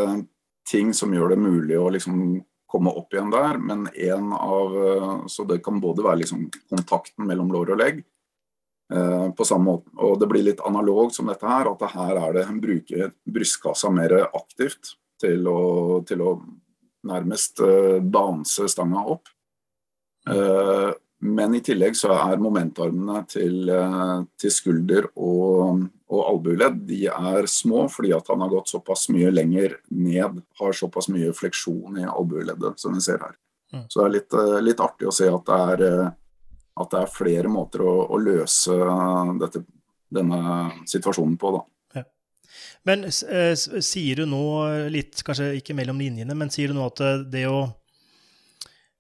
ting som gjør det mulig å liksom komme opp igjen der, men en av eh, Så det kan både være liksom kontakten mellom lår og legg, eh, på samme måte, og det blir litt analogt som dette her, at her er det en bruker brystkassa mer aktivt til å, til å nærmest danse stanga opp. Men i tillegg så er momentarmene til, til skulder og, og albueledd de er små fordi at han har gått såpass mye lenger ned, har såpass mye fleksjon i albueleddet som vi ser her. Mm. Så det er litt, eh, litt artig å se at det er, eh, at det er flere måter å, å løse dette, denne situasjonen på. da. Men eh, sier du nå litt, kanskje ikke mellom linjene, men sier du nå at det å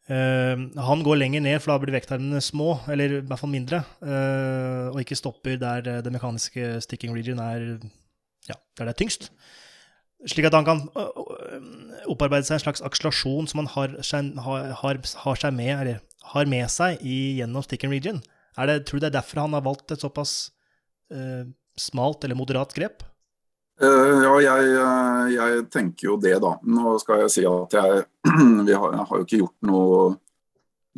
Han går lenger ned, for da blir vektarmene små, eller i hvert fall mindre, eh, og ikke stopper der eh, det mekaniske sticking region er ja, der det er tyngst. Slik at han kan opparbeide seg en slags akselerasjon som han har, har, har, med, har med seg i, gjennom sticking region. Er det, tror du det er derfor han har valgt et såpass eh, smalt eller moderat grep? Uh, ja, jeg, jeg, tenker jo det, da. Nå skal jeg si at jeg, vi har, jeg har jo ikke gjort noe,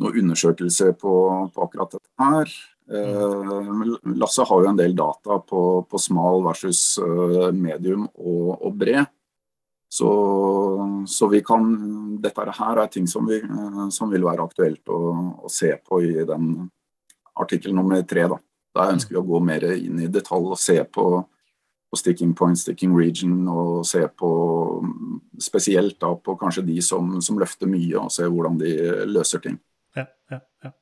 noe undersøkelse på, på, akkurat dette her. Uh, Lasse har jo en del data på, på smal versus medium og, og bred. Så, så, vi kan Dette her er ting som, vi, som vil være aktuelt å, å, se på i den artikkel nummer tre. Da. Der ønsker vi å gå mer inn i detalj og se på, på sticking point, sticking region, og se på spesielt da på kanskje de som, som løfter mye, og se hvordan de løser ting. Ja, ja, ja.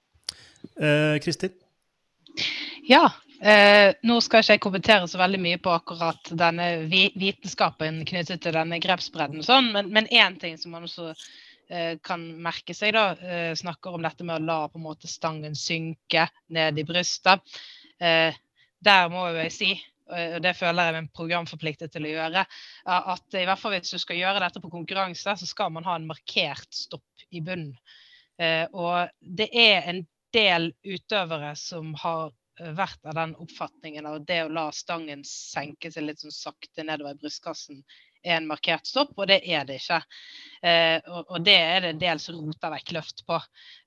Eh, Kristin? Ja, eh, nå skal ikke jeg kommentere så veldig mye på akkurat denne vitenskapen knyttet til denne grepsbredden, og sånn, men én ting som man også Eh, kan merke seg, da, eh, snakker om dette med å la på en måte stangen synke ned i brystet. Eh, der må jo jeg si, og det føler jeg meg programforpliktet til å gjøre, at i hvert fall hvis du skal gjøre dette på konkurranse, så skal man ha en markert stopp i bunnen. Og det er en del utøvere som har vært av den oppfatningen av det å la stangen senke seg litt sånn sakte nedover i brystkassen en markert stopp, og det er det ikke. Eh, og, og, det er det en del som roter vekk løft på.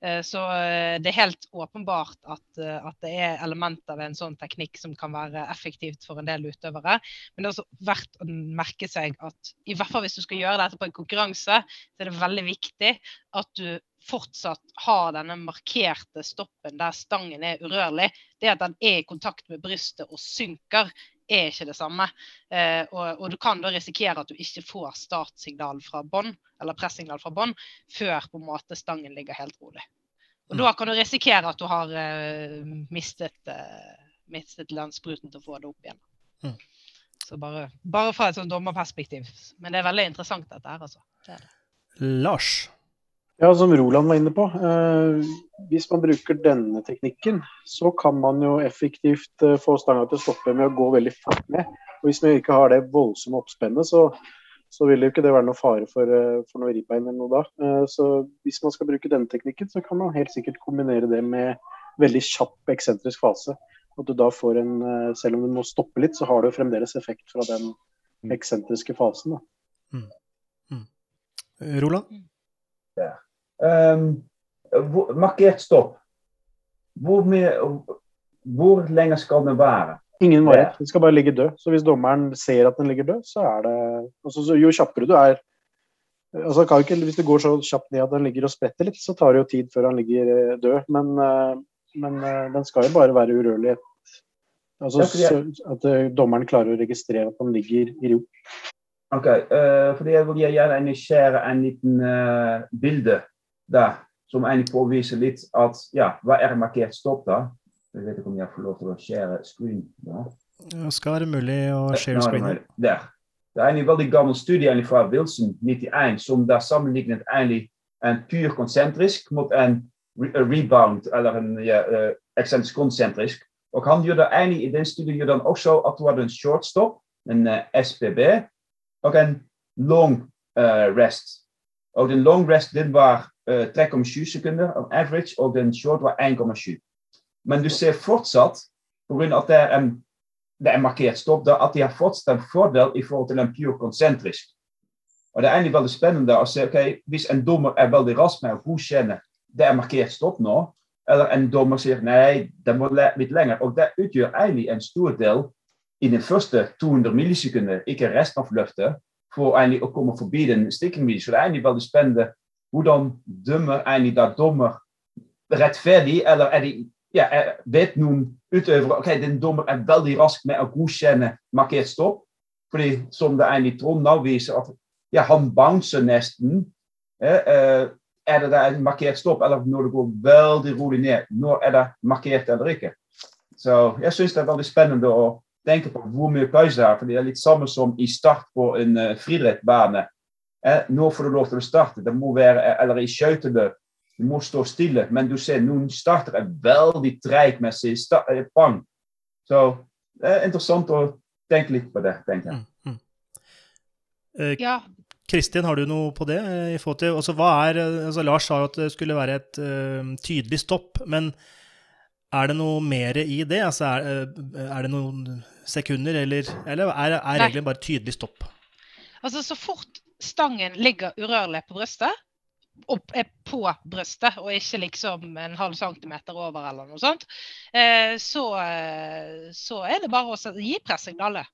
Eh, så eh, det er helt åpenbart at, eh, at, det er elementer ved en sånn teknikk som kan være effektivt for en del utøvere. Men det er også verdt å merke seg at i hvert fall hvis du skal gjøre dette på en konkurranse, så er det veldig viktig at du fortsatt har denne markerte stoppen der stangen er urørlig. Det at den er i kontakt med brystet og synker, er ikke det samme. Eh, og, og, du kan da risikere at du ikke får startsignal fra bånn, eller pressignal fra bånn, før på en måte stangen ligger helt rolig. Og mm. da kan du risikere at du har eh, mistet, eh, mistet landspruten til å få det opp igjen. Mm. Så bare, bare, fra et sånn dommerperspektiv. Men det er veldig interessant dette her, altså. Det det. Lars? Ja, som Roland var inne på. Eh, hvis man bruker denne teknikken, så kan man jo effektivt eh, få stanga til å stoppe med å gå veldig fort ned. Og hvis man ikke har det voldsomme oppspennet, så, så vil jo ikke det være noe fare for, eh, for noe ribbein eller noe da. Eh, så hvis man skal bruke denne teknikken, så kan man helt sikkert kombinere det med veldig kjapp eksentrisk fase. At du da får en, eh, Selv om du må stoppe litt, så har du fremdeles effekt fra den mm. eksentriske fasen. Da. Mm. Mm. Roland? Ja. Um, markert stopp. Hvor, mye, hvor lenge skal den være? Ingen varighet. Den skal bare ligge død. Så hvis dommeren ser at den ligger død, så er det altså, Jo kjappere du er altså, ikke, Hvis det går så kjapt ned at den ligger og spretter litt, så tar det jo tid før han ligger eh, død. Men, eh, men eh, den skal jo bare være urørlig. Altså, så, at dommeren klarer å registrere at den ligger i ro. Ok, uh, fordi Jeg vil gjerne skjære en liten uh, bilde der, som egentlig påviser litt at ja, hva er markert stopp da? Jeg vet ikke om jeg får lov til å share screen. Ja. Det skal være mulig å share screen. Der. Det er en veldig gammel studie fra Wilson 91 som der sammenlignet egentlig en pyr konsentrisk mot en rebound, eller en ja, uh, konsentrisk. Og han gjorde egentlig i den studien gjorde han også at du hadde en shortstop, en uh, SPB, og en long uh, rest. Og den long rest den var eh, 3,7 sekunder on average, og den short var 1,7. Men du ser fortsatt, pga. at er, en, det er markert stopp, da, at de har fortsatt en fordel i forhold til en pure konsentrisk. Og Det er egentlig veldig en dommer er veldig rask med å godkjenne det er markert stopp nå, eller en dommer sier nei, det må litt lenger. Og det utgjør egentlig en stor del i de første 200 millisekunder, ikke resten av løftet, for egentlig å komme forbi den stikkingvideo. Så det er egentlig veldig spennende hvordan dømmer egentlig da dommer rettferdig, eller er de, ja, er, vet noen utøvere ok, den dommer er veldig rask med å godkjenne markert stopp. Fordi som det egentlig Trond nå viser, at ja, han bouncer nesten. Eh, eh, er det da en markert stopp, eller når det går veldig rolig ned? Når er det markert eller ikke? Så jeg syns det er veldig spennende å tenke på hvor mye pauze er. For det er litt samme som i start på en uh, friidrettsbane. Eh, nå får du lov til å starte. Det må være, eh, eller i skøyteløp. Du må stå stille. Men du ser noen starter er veldig treige med sin pang. Så det er interessant å tenke litt på det, tenker jeg. Mm, mm. Uh, ja. Kristin, har du noe på det? i forhold til, altså, hva er, altså, Lars sa jo at det skulle være et uh, tydelig stopp. men er det noe mer i det? Altså er, er, det noen sekunder, eller, eller er, er regelen bare tydelig stopp? Altså, så fort stangen ligger urørlig på brystet, opp, er på brystet, og ikke liksom en halv centimeter over eller noe sånt, eh, så, eh, så, er det bare å gi pressignalet.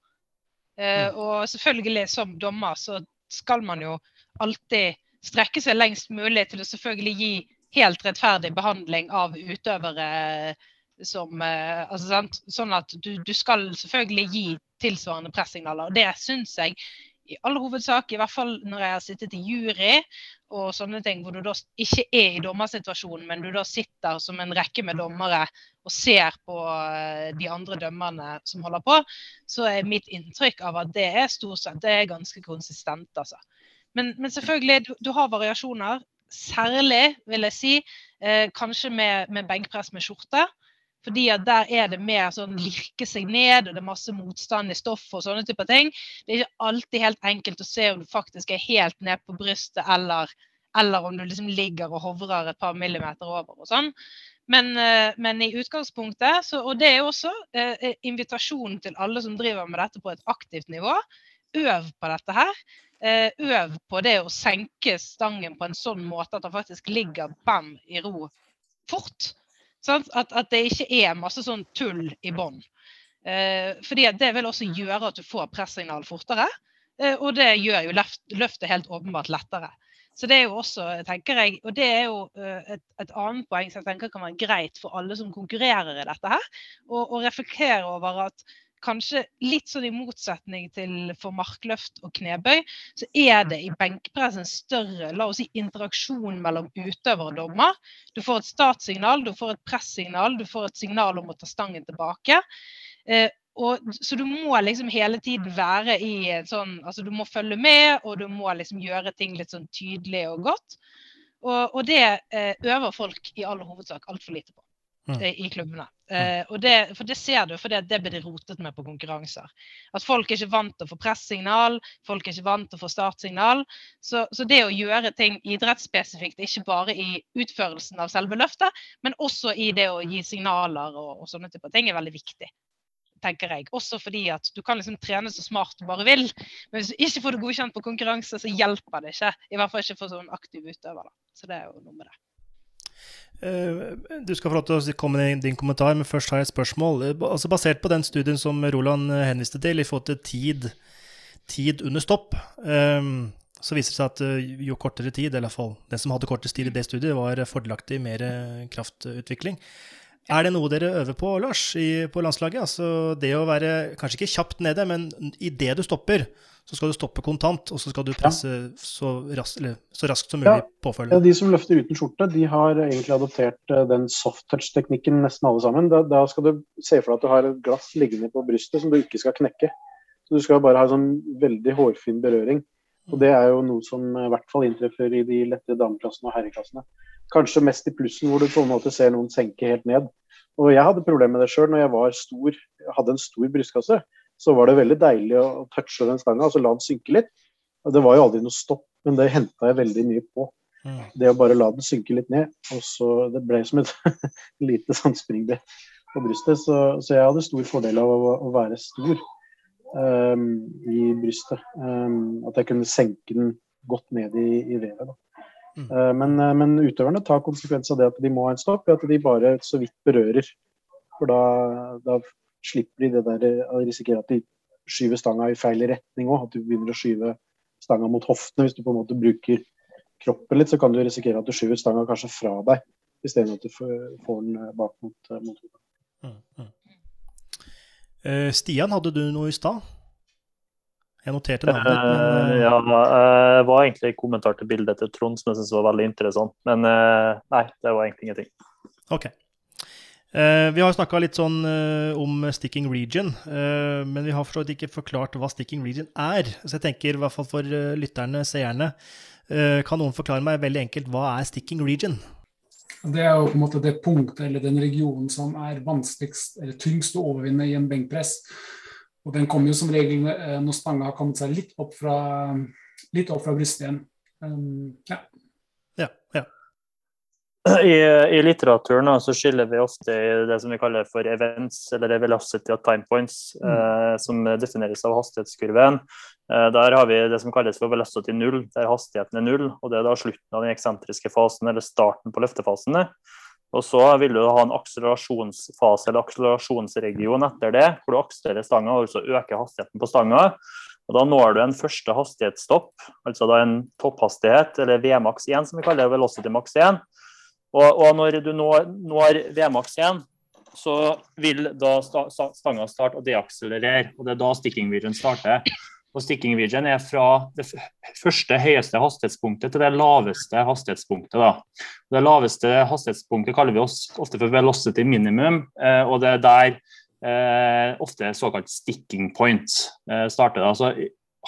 Eh, mm. og selvfølgelig, som dommer, så skal man jo alltid strekke seg lengst mulig til å selvfølgelig gi helt rettferdig behandling av utøvere som altså, Sånn at du, du, skal selvfølgelig gi tilsvarende pressignaler. Og det syns jeg i all hovedsak, i hvert fall når jeg har sittet i jury og sånne ting, hvor du da ikke er i dommersituasjonen, men du da sitter som en rekke med dommere og ser på eh, de andre dømmerne som holder på, så er mitt inntrykk av at det er stort sett det er ganske konsistent, altså. Men, men selvfølgelig, du, du, har variasjoner. Særlig, vil jeg si, eh, kanskje med, med benkpress med skjorte. Fordi at der er det mer sånn lirke seg ned, og det er masse motstand i stoffet og sånne typer ting. Det er ikke alltid helt enkelt å se om du faktisk er helt ned på brystet, eller, eller om du liksom ligger og hovrer et par millimeter over og sånn. Men, eh, men, i utgangspunktet, så, og det er også eh, invitasjonen til alle som driver med dette på et aktivt nivå, øv på dette her. Eh, øv på det å senke stangen på en sånn måte at den faktisk ligger bam i ro fort. At, at, det ikke er masse sånn tull i bånn. Eh, fordi det vil også gjøre at du får pressignal fortere. Eh, og det gjør jo løftet helt åpenbart lettere. Så det er jo også, tenker jeg, og det er jo eh, et, et, annet poeng som jeg tenker kan være greit for alle som konkurrerer i dette her, å reflektere over at kanskje litt sånn i motsetning til for markløft og knebøy, så er det i benkpress en større la oss si, interaksjon mellom utøver og dommer. Du får et startsignal, du får et pressignal, du får et signal om å ta stangen tilbake. Eh, og, så du må liksom hele tiden være i en sånn Altså du må følge med, og du må liksom gjøre ting litt sånn tydelig og godt. Og, og det eh, øver folk i all hovedsak altfor lite på mm. Eh, i klubbene. Uh, og det, for det ser du, for det, det blir det rotet med på konkurranser. At folk er ikke vant til å få pressignal, folk er ikke vant til å få startsignal. Så, så, det å gjøre ting idrettsspesifikt, ikke bare i utførelsen av selve løftet, men også i det å gi signaler og, og sånne typer ting, er veldig viktig. tenker jeg. Også fordi at du kan liksom trene så smart du bare vil, men hvis du ikke får det godkjent på konkurranse, så hjelper det ikke. I hvert fall ikke for sånn aktiv utøver. Da. Så det er jo noe med det. Eh, du skal få lov til å komme med din kommentar, men først har jeg et spørsmål. Eh, altså Basert på den studien som Roland eh, henviste til, i forhold til tid, tid under stopp, så viser det seg at jo kortere tid, eller iallfall den som hadde kortest tid i det studiet, var fordelaktig mer kraftutvikling. Er det noe dere øver på, Lars, i, på landslaget? Altså det å være kanskje ikke kjapt nede, men idet du stopper, så skal du stoppe kontant, og så skal du presse ja. så, raskt, eller, så, raskt som mulig ja. påfølgende. Ja, de som løfter uten skjorte, de har egentlig adoptert uh, den soft touch-teknikken nesten alle sammen. Da, da, skal du se for deg at du har et glass liggende på brystet som du ikke skal knekke. Så Du skal bare ha en sånn veldig hårfin berøring. Og Det er jo noe som i hvert fall inntreffer i de lette dameklassene og herreklassene. Kanskje mest i plussen, hvor du på en måte ser noen senke helt ned. Og Jeg hadde problemer med det sjøl når jeg var stor, hadde en stor brystkasse så var det veldig deilig å touche den stanga, altså la den synke litt. Det var jo aldri noe stopp, men det henta jeg veldig mye på. Mm. Det å bare la den synke litt ned. og så Det ble som et lite sandspringbrett på brystet. Så, så, jeg hadde stor fordel av å, å være stor um, i brystet. Um, at jeg kunne senke den godt ned i, i vevet. da. Mm. Uh, men, uh, men, utøverne tar konsekvens av det at de må ha en stopp, at de bare så vidt berører. For da, da slipper de det der eh, å risikere at de skyver stanga i feil retning òg. At du begynner å skyve stanga mot hoftene. Hvis du på en måte bruker kroppen litt, så kan du risikere at du skyver stanga kanskje fra deg, istedenfor at du får den eh, bak mot, eh, mot hodet. Mm, mm. Stian, hadde du noe i stad? Jeg noterte navnet. Men... ja, det var egentlig en kommentar til bildet til Trond som jeg syntes var veldig interessant. Men nei, det var egentlig ingenting. Ok. Uh, vi har snakka litt sånn uh, om sticking region, uh, men vi har forstått ikke forklart hva sticking region er. Så jeg tenker, i hvert fall for lytterne, seerne, kan noen forklare meg veldig enkelt hva er sticking region? Det er jo på en måte det punktet eller den regionen som er vanskeligst eller tyngst å overvinne i en benkpress. Og den kommer jo som regel når stanga har kommet seg litt opp fra, litt opp fra brystet igjen. Um, ja. ja, ja. I, I, litteraturen så skiller vi ofte i det som vi kaller for events, eller velocity of time points, mm. eh, som defineres av hastighetskurven. Eh, der har vi det som kalles for velocity null, der hastigheten er null. og Det er da slutten av den eksentriske fasen, eller starten på løftefasen. Og så vil du ha en akselerasjonsfase eller akselerasjonsregion etter det, hvor du akselererer stanga og altså øker hastigheten på stanga. Og Da når du en første hastighetsstopp, altså da en topphastighet, eller VMAX 1 som vi kaller velocity max 1. Og, og når du når, når VMAX igjen, så vil da stanga starte å deakselerere. og Det er da sticking region starter. Og sticking region er fra det første høyeste hastighetspunktet til det laveste hastighetspunktet. Da. Det laveste hastighetspunktet kaller vi oss ofte for velocity minimum, eh, og det er der eh, ofte såkalt sticking point eh, starter. Så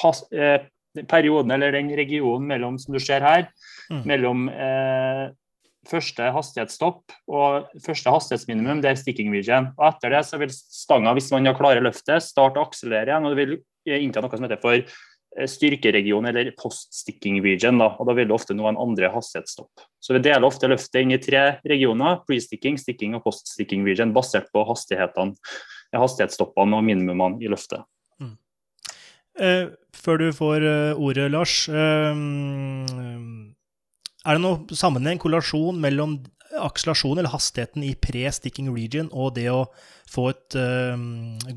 has, eh, perioden eller den regionen mellom, som du ser her, mm. mellom eh, første hastighetsstopp og første hastighetsminimum, det er sticking region. Og etter det så vil stanga, hvis man har klare løftet, starte å akselerere igjen. og det vil innta noe som heter for Eh, styrkeregion eller post-sticking region. Da, og da vil det ofte nå en andre hastighetsstopp. Så Vi deler ofte løftet inn i tre regioner, pre-sticking, sticking og post-sticking region, basert på hastighetene, eh, hastighetsstoppene og minimumene i løftet. Mm. Eh, før du får uh, ordet, Lars. Uh, er det noe sammenheng, korrelasjon, mellom akselerasjon eller hastigheten i pre-sticking region og det å få et uh,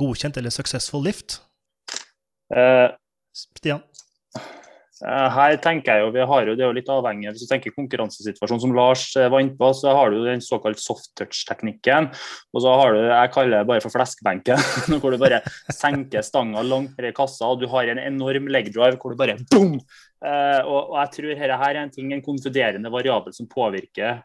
godkjent eller successful lift? Uh, Stian? Eh, her tenker jeg jo, vi har jo, Det jo litt avhengig Hvis du tenker konkurransesituasjonen som Lars eh, var inne på, så har du den såkalt soft touch-teknikken. Og så har du jeg kaller det bare for fleskbenken, hvor du bare senker stanga langt ned i kassa. og Du har en enorm leg drive hvor du bare boom! Eh, og, jeg tror dette her er en ting, en konfiderende variabel som påvirker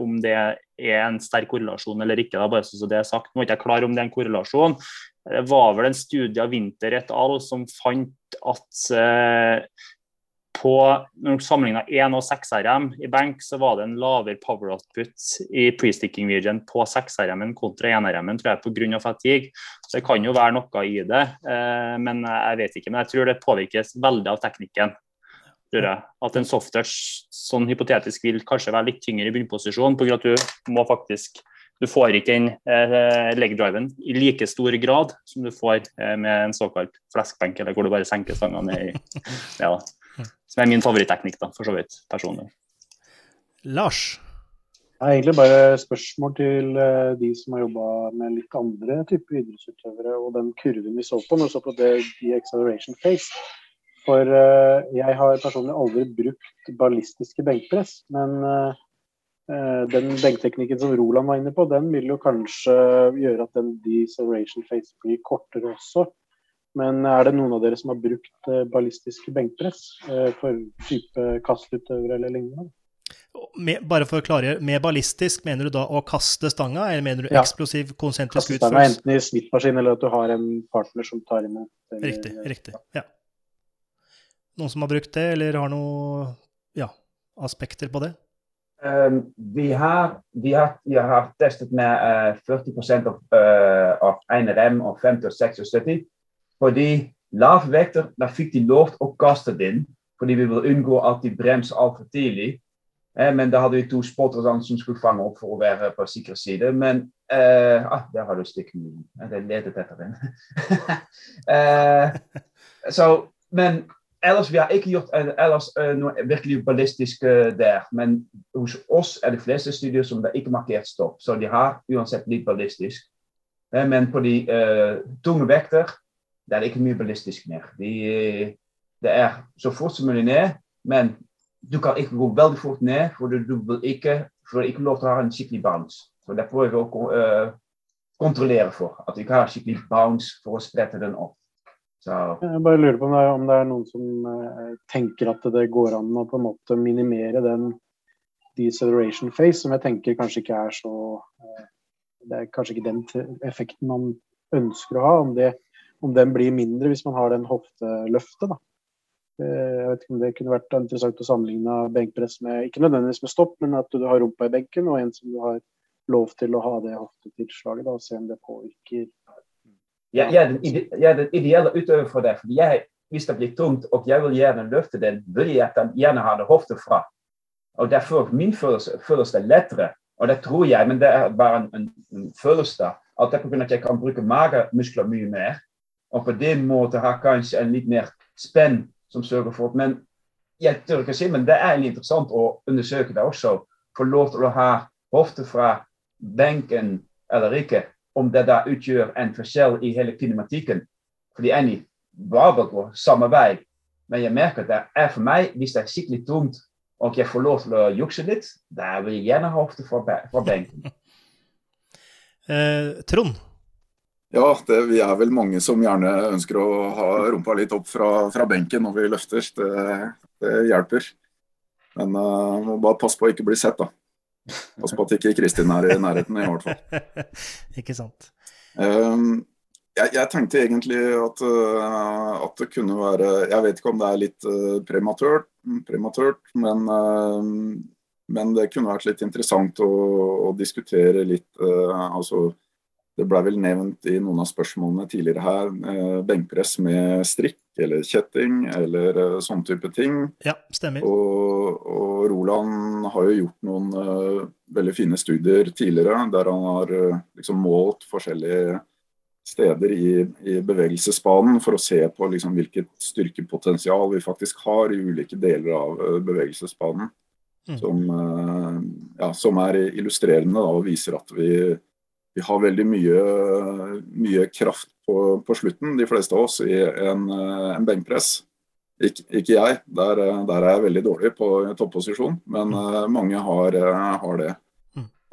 om det er en sterk korrelasjon eller ikke. Da, bare så det er sagt. Nå er jeg klar om det er en korrelasjon. Det var vel en studie av Winter et al. som fant at på, når du sammenligna 1 og 6RM i benk, så var det en lavere power output i pre-sticking region på 6RM-en kontra 1RM-en, tror jeg, pga. fatigue. Så det kan jo være noe i det, eh, men jeg vet ikke. Men jeg tror det påvirkes veldig av teknikken. Tror jeg. At en softtouch sånn hypotetisk vil kanskje være litt tyngre i bunnposisjon, pga. at du må faktisk du får ikke den eh, legdriven i like stor grad som du får eh, med en såkalt fleskbenk, eller hvor du bare senker stanga ned i ja, Som er min favoritteknikk, da, for så vidt, personlig. Lars? Det er egentlig bare spørsmål til eh, de som har jobba med litt andre typer idrettsutøvere, og den kurven vi så på når vi så på det, the acceleration phase. For uh, jeg har personlig aldri brukt ballistiske benkpress, men uh, Eh, den benkteknikken som Roland var inne på, den vil jo kanskje gjøre at den deceleration phase blir kortere også. Men er det noen av dere som har brukt ballistisk ballistiske benkpress eh, for type kastutøvere eller lignende? Med, bare for å klargjøre, med ballistisk mener du da å kaste stanga, eller mener du ja. eksplosiv konsentrisk utførelse? Enten i snittmaskin eller at du har en partner som tar imot. Eller, riktig. riktig, ja. Noen som har brukt det, eller har noen ja, aspekter på det? Um, vi, har, vi, har, vi har testet med uh, 40% of, uh, of rem of 50 og 76. Fordi lavvekter, daar fikk de lov å kaste in. Fordi vi wil unngå at die bremsen al for tidlig. Eh, men daar hadden we toen spotters aan som skulle vangen op voor we på sikre side. Men uh, ah, der hadden we stikken. Det leed het erin. uh, so, men ellers ja, ik gjort ellers uh, virkelig ballistisk uh, der. Men hos oss er de fleste studier som det ikke markert stopp. Så de har uansett litt ballistisk. Uh, men på de uh, tunge vekter der er ikke mye ballistisk mer. De, det er så fort som mulig ned, men du kan ikke gå veldig fort ned, for du, vil ikke, for ikke lov til å ha en skikkelig bounce. Så Det prøver vi å kontrollere for. At du ikke har skikkelig bounce for å sprette den opp. Så. Jeg bare lurer på om det, er, om det er noen som uh, tenker at det går an å på en måte minimere den deceleration phase, som jeg tenker kanskje ikke er så uh, Det er kanskje ikke den effekten man ønsker å ha. Om, det, om den blir mindre hvis man har den hofteløftet. da. Uh, jeg vet ikke om det kunne vært interessant å sammenligne benkpress med ikke nødvendigvis med stopp, men at du har rumpa i benken og en som du har lov til å ha det hoftetilslaget, og se om det påvirker ja, er den, ide, ja, den ideelle utøver for deg. Fordi jeg, hvis det blir tungt og jeg vil gjerne løfte den, vil jeg den gjerne ha det hofte fra. Og derfor min følelse, følelse er lettere. Og det tror jeg, men det er bare en, en følelse. At det er pga. at jeg kan bruke magemuskler mye mer. Og på den måten har kanskje en litt mer spenn som sørger for Men jeg tør ikke si, men det er interessant å undersøke det også. Få lov til å ha hofte fra benken eller ikke. Om det da utgjør en forskjell i hele kinematikken. Fordi egentlig bare går samme vei. Men jeg merker at det er for meg, hvis det er skikkelig tungt og jeg får lov til å jukse litt, da vil jeg gjerne ha hofte fra, fra benken. eh, Trond? Ja, det, vi er vel mange som gjerne ønsker å ha rumpa litt opp fra, fra benken når vi løfter. Det, det hjelper. Men uh, må bare passe på å ikke bli sett, da. Pass på at ikke Kristin er i nærheten, i hvert fall. ikke sant. Um, jeg, jeg, tenkte egentlig at, uh, at, det kunne være Jeg vet ikke om det er litt uh, prematørt, prematørt men, uh, men, det kunne vært litt interessant å, å diskutere litt altså, Det ble vel nevnt i noen av spørsmålene tidligere her, benkpress med strikk eller kjetting eller sånn type ting. Ja, stemmer. Og, og Roland har jo gjort noen veldig fine studier tidligere der han har liksom målt forskjellige steder i, i, bevegelsesbanen for å se på liksom, hvilket styrkepotensial vi faktisk har i ulike deler av uh, bevegelsesbanen. Mm. Som, ja, som, er illustrerende da, og viser at vi, vi har veldig mye, mye kraft på, på, slutten, de fleste av oss, i en, uh, en benkpress. Ik ikke jeg, der, der, er jeg veldig dårlig på topposisjon, men mm. mange har, har det.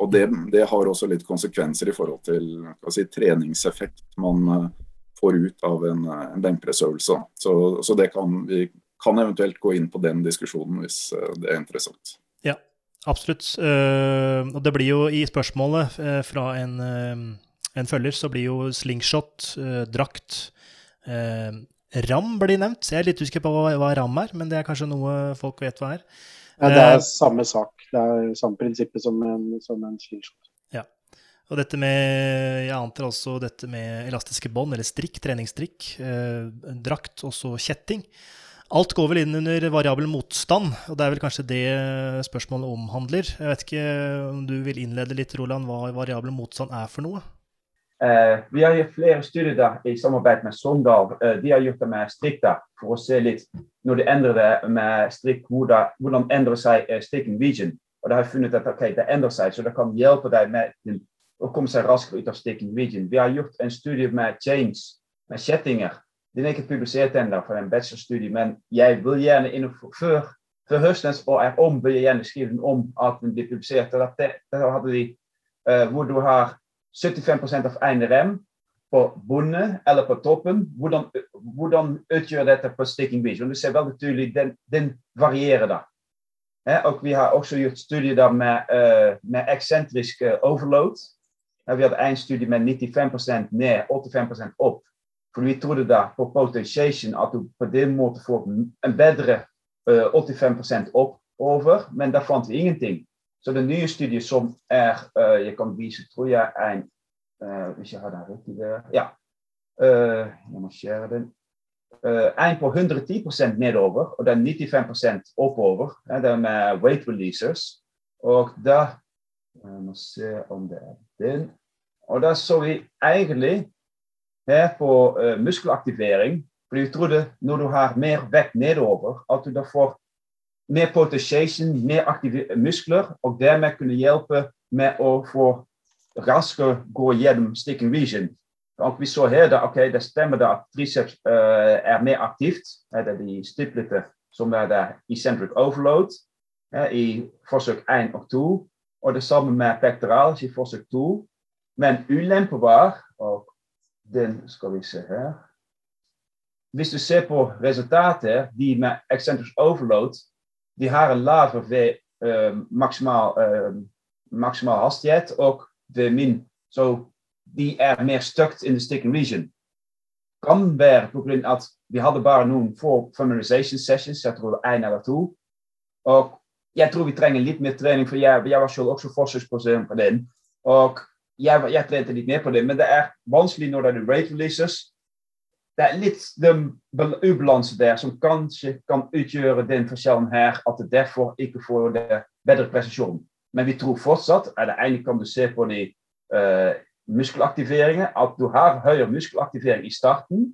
Og det, det, har også litt konsekvenser i forhold til si, treningseffekt man får ut av en, en benkpressøvelse. Så, så, det kan vi kan eventuelt gå inn på den diskusjonen hvis det er interessant. Absolutt. Uh, og det blir jo i spørsmålet fra en, en, følger, så blir jo slingshot, drakt Ram blir nevnt. Jeg er litt usikker på hva, hva ram er, men det er kanskje noe folk vet hva er. Ja, det er samme sak. Det er samme prinsippet som en, som en slingshot. Ja. Og dette med Jeg antar også dette med elastiske bånd, eller strikk, treningsstrikk, eh, drakt, også kjetting. Alt går vel inn under variabel motstand, og det er vel kanskje det spørsmålet omhandler. Jeg vet ikke om du vil innlede litt, Roland, hva variabel motstand er for noe? Eh, vi har gjort flere studier der, i samarbeid med Sogndal. Uh, de har gjort det med strikk for å se litt når de endrer det med strikk, hvordan, endrer seg strikken vision. Og da har funnet at okay, det endrer seg, så det kan hjelpe deg med å komme seg raskere ut av strikken region. Vi har gjort en studie med chains, med kjettinger. Den er ikke publisert ennå for en bachelorstudie, men jeg vil gjerne innenfor før, før høstens og er om, vil jeg gjerne skrive den om at den blir publisert. Og det, det hadde de, hvor du har 75 av én rem på bunnen eller på toppen. Hvordan, hvordan utgjør dette på sticking beach? Du ser veldig tydelig den, den varierer da. Ja, og vi har også gjort studier med, uh, med eksentrisk overload. Ja, vi hadde én studie med 95 ned, 85 opp. For vi trodde da på potentiation at du på den måten får en bedre uh, 85 oppover, men der fant vi ingenting. Så de nye studie som er uh, Je kan vise, tror jeg, en uh, Hvis jeg har den riktige Ja. Uh, jeg må skjære den. en på 110 nedover, og den 95 oppover. Ja, det er med weight releasers. Og da Jeg må se om det er den. Og da så vi egentlig her på muskelaktivering fordi vi trodde når du har mer vekt nedover, at du da får mer potentiation, mer aktive muskler, og dermed kunne hjelpe med å få raskere gå gjennom sticking region. Og vi så her da, ok, det stemmer da at triceps uh, er mer aktivt. Det er de stiplete som er det eccentric overload uh, i forsøk 1 og 2. Og det samme med pectoralis i forsøk 2. Men ulempe var, og den skal vi se her Hvis du ser på resultater, de med eccentric overload, die haren lager ved uh, maximaal, uh, maximaal hastigheid ook de min. Zo die er meer stukt in de sticking region. Kan være at we hadden bare noen få familiarization sessions, jeg tror en eller to. Og jeg tror vi trenger litt mer trening, for jeg, jeg var selv også forsøksperson på den. Og jeg, jeg trente litt mer på det, men det er vanskelig når det er rate releases. det er litt de ubalanse der som kanskje kan utgjøre den forskjellen her, at det derfor ikke får det bedre presisjon. Men vi tror eller egentlig kan du se de uh, muskelaktiveringen, at du har høyere starten.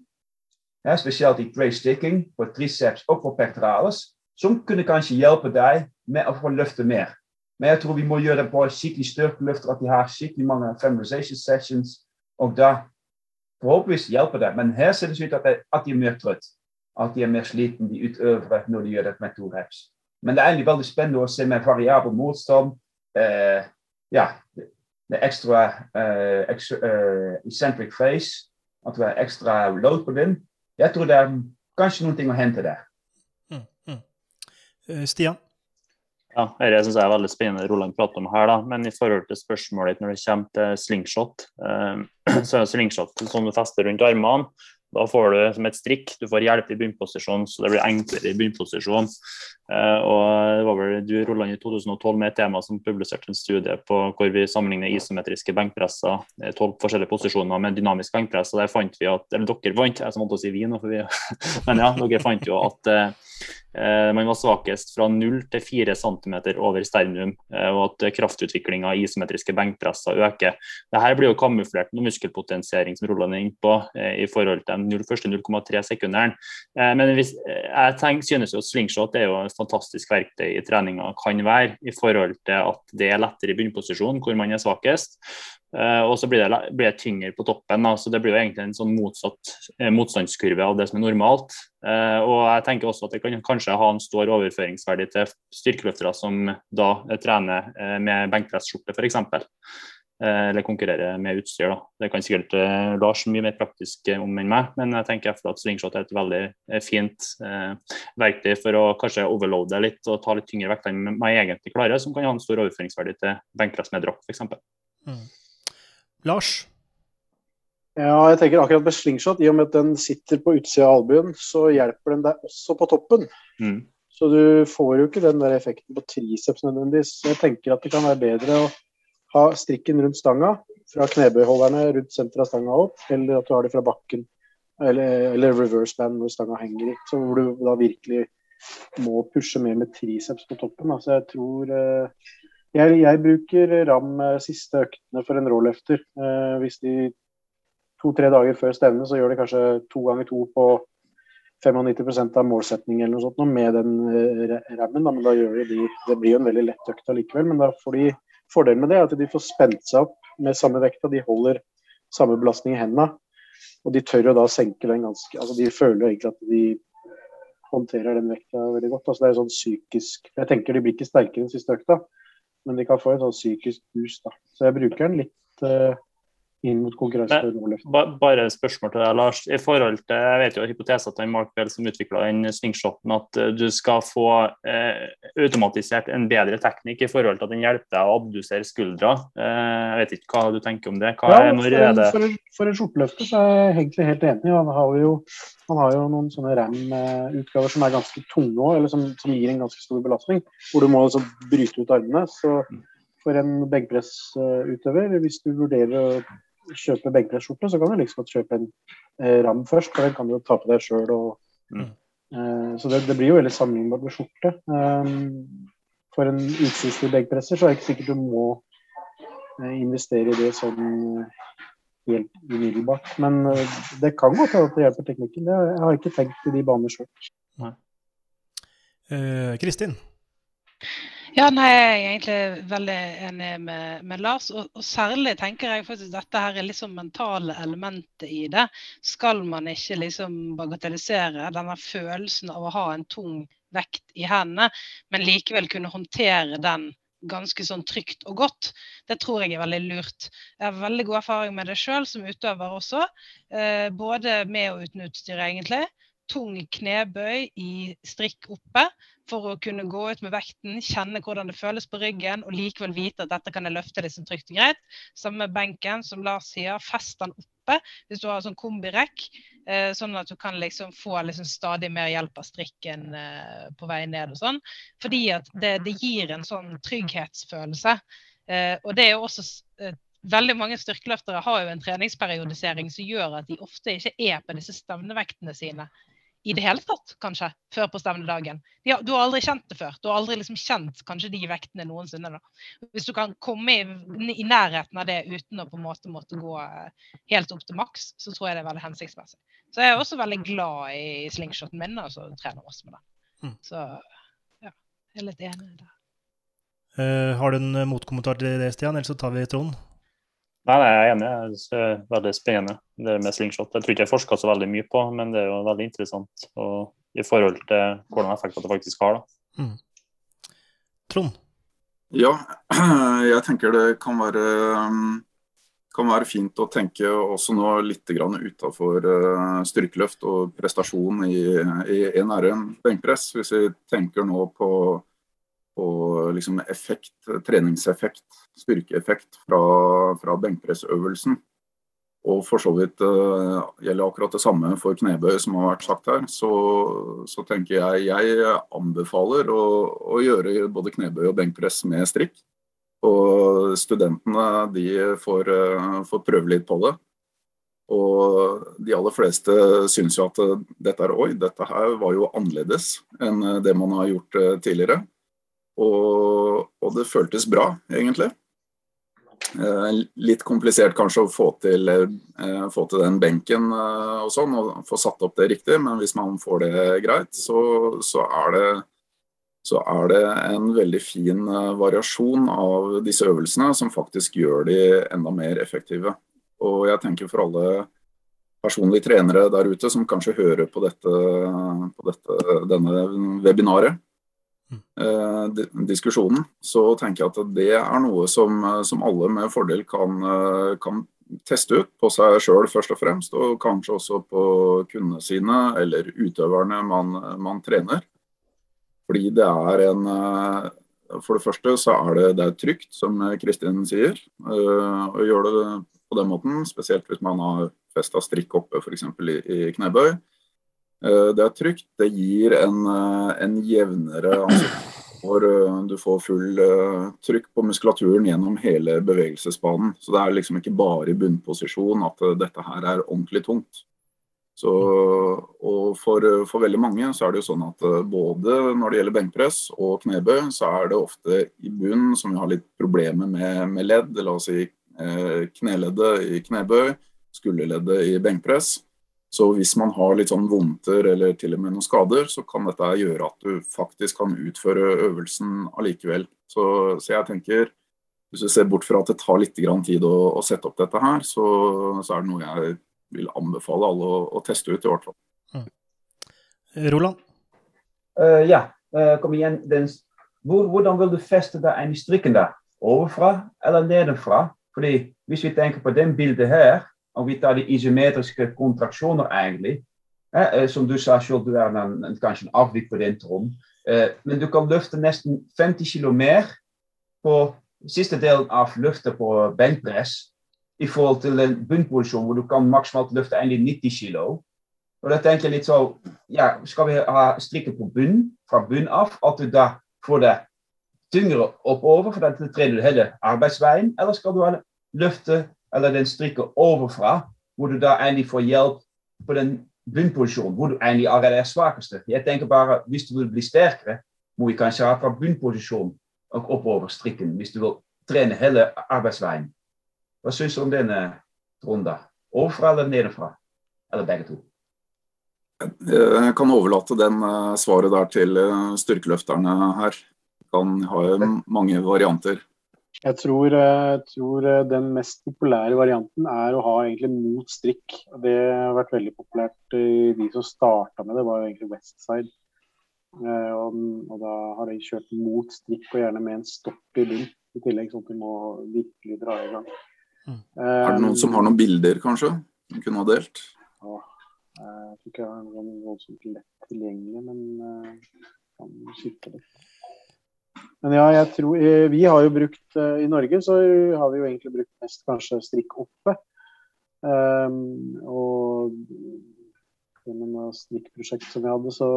Ja, spesielt i tray sticking på triceps og på pectoralis, som kunne kanskje hjelpe deg med å få løfte mer. Men jeg tror vi må gjøre det på skikkelig styrkeløfter, at de har skikkelig mange feminization sessions. Og da Forhåpentligvis hjelper det, men her ser det ut at, det, at de er mer trøtt. At de er mer sliten, de utøvere, når de gjør det med to reps. Men det er egentlig veldig spennende å se med variabel motstand. Eh, ja, det ekstra uh, extra, uh, eccentric face. At du har ekstra load på den. Jeg tror det er kanskje noe å hente der. Mm, mm. Uh, Stian? Ja, Dette syns jeg er veldig spennende Roland prater om her. da, Men i forhold til spørsmålet når det kommer til slingshot, eh, så er slingshot sånn du fester rundt armene. Da får du som et strikk, du får hjelp i bunnposisjon, så det blir enklere i bunnposisjon. Eh, og Det var vel du Roland, i 2012 med et tema som publiserte en studie på hvor vi sammenligner isometriske benkpresser, eh, tolv forskjellige posisjoner med dynamisk benkpress. og der fant vi at, eller Dere vant, jeg som måtte si vi nå, for vi, men ja, dere fant jo at eh, Eh, man var svakest fra 0 til 4 cm over sternum, og at kraftutviklinga i isometriske benkpresser øker. Dette blir jo kamuflert med muskelpotensiering, som Roland er inne på, i forhold til de første 0,3 sekundæren. Men hvis, jeg tenker, synes jo slingshot er jo fantastisk verktøy i treninga kan være, i forhold til at det er lettere i bunnposisjon, hvor man er svakest. Uh, og så blir det, blir det, tyngre på toppen. Da. så Det blir jo egentlig en sånn motsatt eh, motstandskurve av det som er normalt. Uh, og jeg tenker også at det kan kanskje ha en stor overføringsverdi til styrkeløftere som da trener med benkpressskjorte f.eks. Uh, eller konkurrere med utstyr. Da. Det kan sikkert Lars mye mer praktisk om enn meg, men jeg tenker at slingshot er et veldig fint verktøy for å kanskje overloade litt og ta litt tyngre vekter enn man egentlig klarer, som kan ha en stor overføringsverdi til benkpress med drakt f.eks. Mm. Lars? Ja, jeg tenker akkurat med slingshot, i og med at den sitter på utsida av albuen, så hjelper den deg også på toppen. Mm. Så du får jo ikke den der effekten på triceps nødvendigvis. Jeg tenker at det kan være bedre å ha strikken rundt stanga, fra knebøyholderne rundt senteret av stanga opp, eller at du har det fra bakken. Eller, eller reverse band hvor stanga henger i. Så hvor du da virkelig må pushe mer med triceps på toppen. Altså jeg tror eh, jeg, jeg, bruker ram eh, siste øktene for en råløfter. Eh, hvis de to-tre dager før stevnet, så gjør de kanskje to ganger to på 95% av målsetning eller noe sånt med den rammen. Da, men da gjør de Det blir jo en veldig lett økt allikevel, men da får de fordelen med det er at de får spent seg opp med samme vekta. De holder samme belastning i hendene. Og de tør jo da senke den ganske altså De føler egentlig at de håndterer den vekta veldig godt. altså Det er sånn psykisk Jeg tenker de blir ikke sterkere enn siste økta men de kan få et sånn psykisk boost. da. Så jeg bruker den litt uh, inn mot konkurranse. Bare et spørsmål til deg, Lars. I forhold til, Jeg vet jo hypotesen til Mark Bell som utvikla den slingshoten, at uh, du skal få eh, automatisert en bedre teknikk i forhold til at den hjelper deg å abdusere skuldra. jeg vet ikke hva du tenker om det? Hva ja, for, en, for, en, for en skjorteløfter så er jeg egentlig helt enig. Han har jo han har jo noen sånne RAM-utgaver som er ganske tunge òg, eller som, som, gir en ganske stor belastning. Hvor du må altså bryte ut armene. Så for en benkpressutøver, hvis du vurderer å kjøpe benkpresskjorte, så kan du liksom kjøpe en eh, RAM først, for den kan du jo ta på deg sjøl. Mm. Eh, så det, det, blir jo veldig sammenlignbart med skjorte. Um, for en utstyrsfull benkpresser så er det ikke sikkert du må eh, investere i det sånn helt umiddelbart. Men eh, det kan godt hende at det hjelper teknikken. Jeg har ikke tenkt i de baner sjøl. Uh, Kristin? Ja, nei, Jeg er egentlig veldig enig med, med Lars. Og, og, særlig tenker jeg faktisk dette her er liksom mentale elementet i det. Skal man ikke liksom bagatellisere denne følelsen av å ha en tung vekt i hendene, men likevel kunne håndtere den ganske sånn trygt og godt. Det tror jeg er veldig lurt. Jeg har veldig god erfaring med det sjøl som utøver også. Eh, både med og uten utstyr, egentlig. Tung knebøy i strikk oppe for å kunne gå ut med vekten, kjenne hvordan det føles på ryggen og likevel vite at dette kan jeg løfte liksom trygt og greit. Samme med benken, som Lars sier, fest den oppe hvis du har sånn kombirekk. Eh, sånn at du kan liksom få liksom stadig mer hjelp av strikken eh, på vei ned og sånn. Fordi at det, det gir en sånn trygghetsfølelse. Eh, og det er jo også veldig mange styrkeløftere har jo en treningsperiodisering som gjør at de ofte ikke er på disse stevnevektene sine i det hele tatt, kanskje, før på stevnedagen. Du har aldri kjent det før. Du har aldri liksom kjent kanskje de vektene noensinne. Da. Hvis du kan komme i, i, nærheten av det uten å på en måte måtte gå eh, helt opp til maks, så tror jeg det er veldig hensiktsmessig. Så jeg er også veldig glad i slingshoten min, og så trener også med det. Mm. Så ja, jeg er litt enig der. Uh, har du en motkommentar til det, Stian, eller så tar vi Trond? Nei, nei, jeg er enig. Det er veldig spennende det med slingshot. Jeg tror ikke jeg forska så veldig mye på, men det er jo veldig interessant og, i forhold til hvordan effekter det faktisk har. Da. Mm. Trond? Ja, jeg tenker det kan være, kan være fint å tenke også nå litt utafor eh, styrkeløft og prestasjon i, i 1RM benkpress. Hvis vi tenker nå på på liksom effekt, treningseffekt, styrkeeffekt fra, fra benkpressøvelsen. Og for så vidt uh, gjelder akkurat det samme for knebøy, som har vært sagt her. Så, så tenker jeg jeg anbefaler å, å, gjøre både knebøy og benkpress med strikk. Og studentene de får, uh, får prøve litt på det. Og de aller fleste syns jo at dette er oi, dette her var jo annerledes enn det man har gjort tidligere. Og, og det føltes bra, egentlig. Eh, litt komplisert kanskje å få til, eh, få til den benken eh, og sånn, og få satt opp det riktig, men hvis man får det greit, så, så, er, det, så er det en veldig fin variasjon av disse øvelsene som faktisk gjør de enda mer effektive. Og jeg tenker for alle personlige trenere der ute som kanskje hører på, dette, på dette, denne webinaret, diskusjonen, så tenker jeg at det er noe som, som alle med fordel kan, eh, kan teste ut på seg sjøl først og fremst, og kanskje også på kundene sine eller utøverne man, man trener. Fordi det er en eh, For det første så er det, det er trygt, som Kristin sier, eh, å gjøre det på den måten. Spesielt hvis man har festa strikk oppe f.eks. I, i knebøy. Eh, det er trygt. Det gir en, eh, en jevnere ansikt. hvor eh, du får full trykk på muskulaturen gjennom hele bevegelsesbanen. Så det er liksom ikke bare i bunnposisjon at dette her er ordentlig tungt. Så, og for, for, veldig mange så er det jo sånn at både når det gjelder benkpress og knebøy, så er det ofte i bunn som vi har litt problemer med, med ledd. La oss si kneleddet i knebøy, skulderleddet i benkpress. Så hvis man har litt sånn vondter eller til og med noen skader, så kan dette gjøre at du faktisk kan utføre øvelsen allikevel. Så, så jeg tenker, hvis du ser bort fra at det tar litt tid å, å sette opp dette her, så, så, er det noe jeg vil anbefale alle å, å teste ut, i hvert fall. Mm. Roland? Uh, ja, uh, kom igjen. Den, hvor, hvordan vil du feste deg i strikken der? Overfra eller nedenfra? Fordi hvis vi tenker på den bildet her, die isometrische contractionen eigenlijk. Hè, som du sa er en, kanskje en avvik på den tron. Men du kan luften nesten 50 kilo mer på siste delen av luften på benkpress i forhold til en bunnposisjon hvor du kan maksimalt lufte egentlig 90 kilo. Og da tenker jeg litt så ja, Skal vi ha strikken på bunn, fra bunn av, at du da får det tyngre oppover, for da trener du hele arbeidsveien, eller skal du løfte eller den strikken overfra, hvor du da egentlig får hjelp på den bunnposisjonen, hvor du egentlig allerede er svakeste. Jeg tenker bare, Hvis du vil bli sterkere, må je kanskje ha fra bunnposisjon og oppover strikken, hvis du vil trene hele arbeidsveien. Hva syns du om denne runden? Overfra eller nedenfra? Eller begge to? Jeg kan overlate den eh, svaret der til eh, styrkeløfterne her. Kan ha mange varianter. Jeg tror, jeg eh, tror, eh, den mest populære varianten er å ha egentlig mot strikk. Det har vært veldig populært. De som starta med det, var jo egentlig Westside. Eh, og, og, da har de kjørt mot strikk, og gjerne med en stopp i bunn i tillegg, sånn at de må virkelig dra i gang. Mm. er det noen som har noen bilder, kanskje? Du kunne ha delt? Ja, jeg tror ikke jeg har noen voldsomt lett tilgjengelig, men jeg kan kikke litt. Men ja, jeg tror eh, Vi har jo brukt eh, I Norge så har vi jo egentlig brukt mest kanskje strikk oppe. Um, og gjennom strikkprosjekt som vi hadde, så,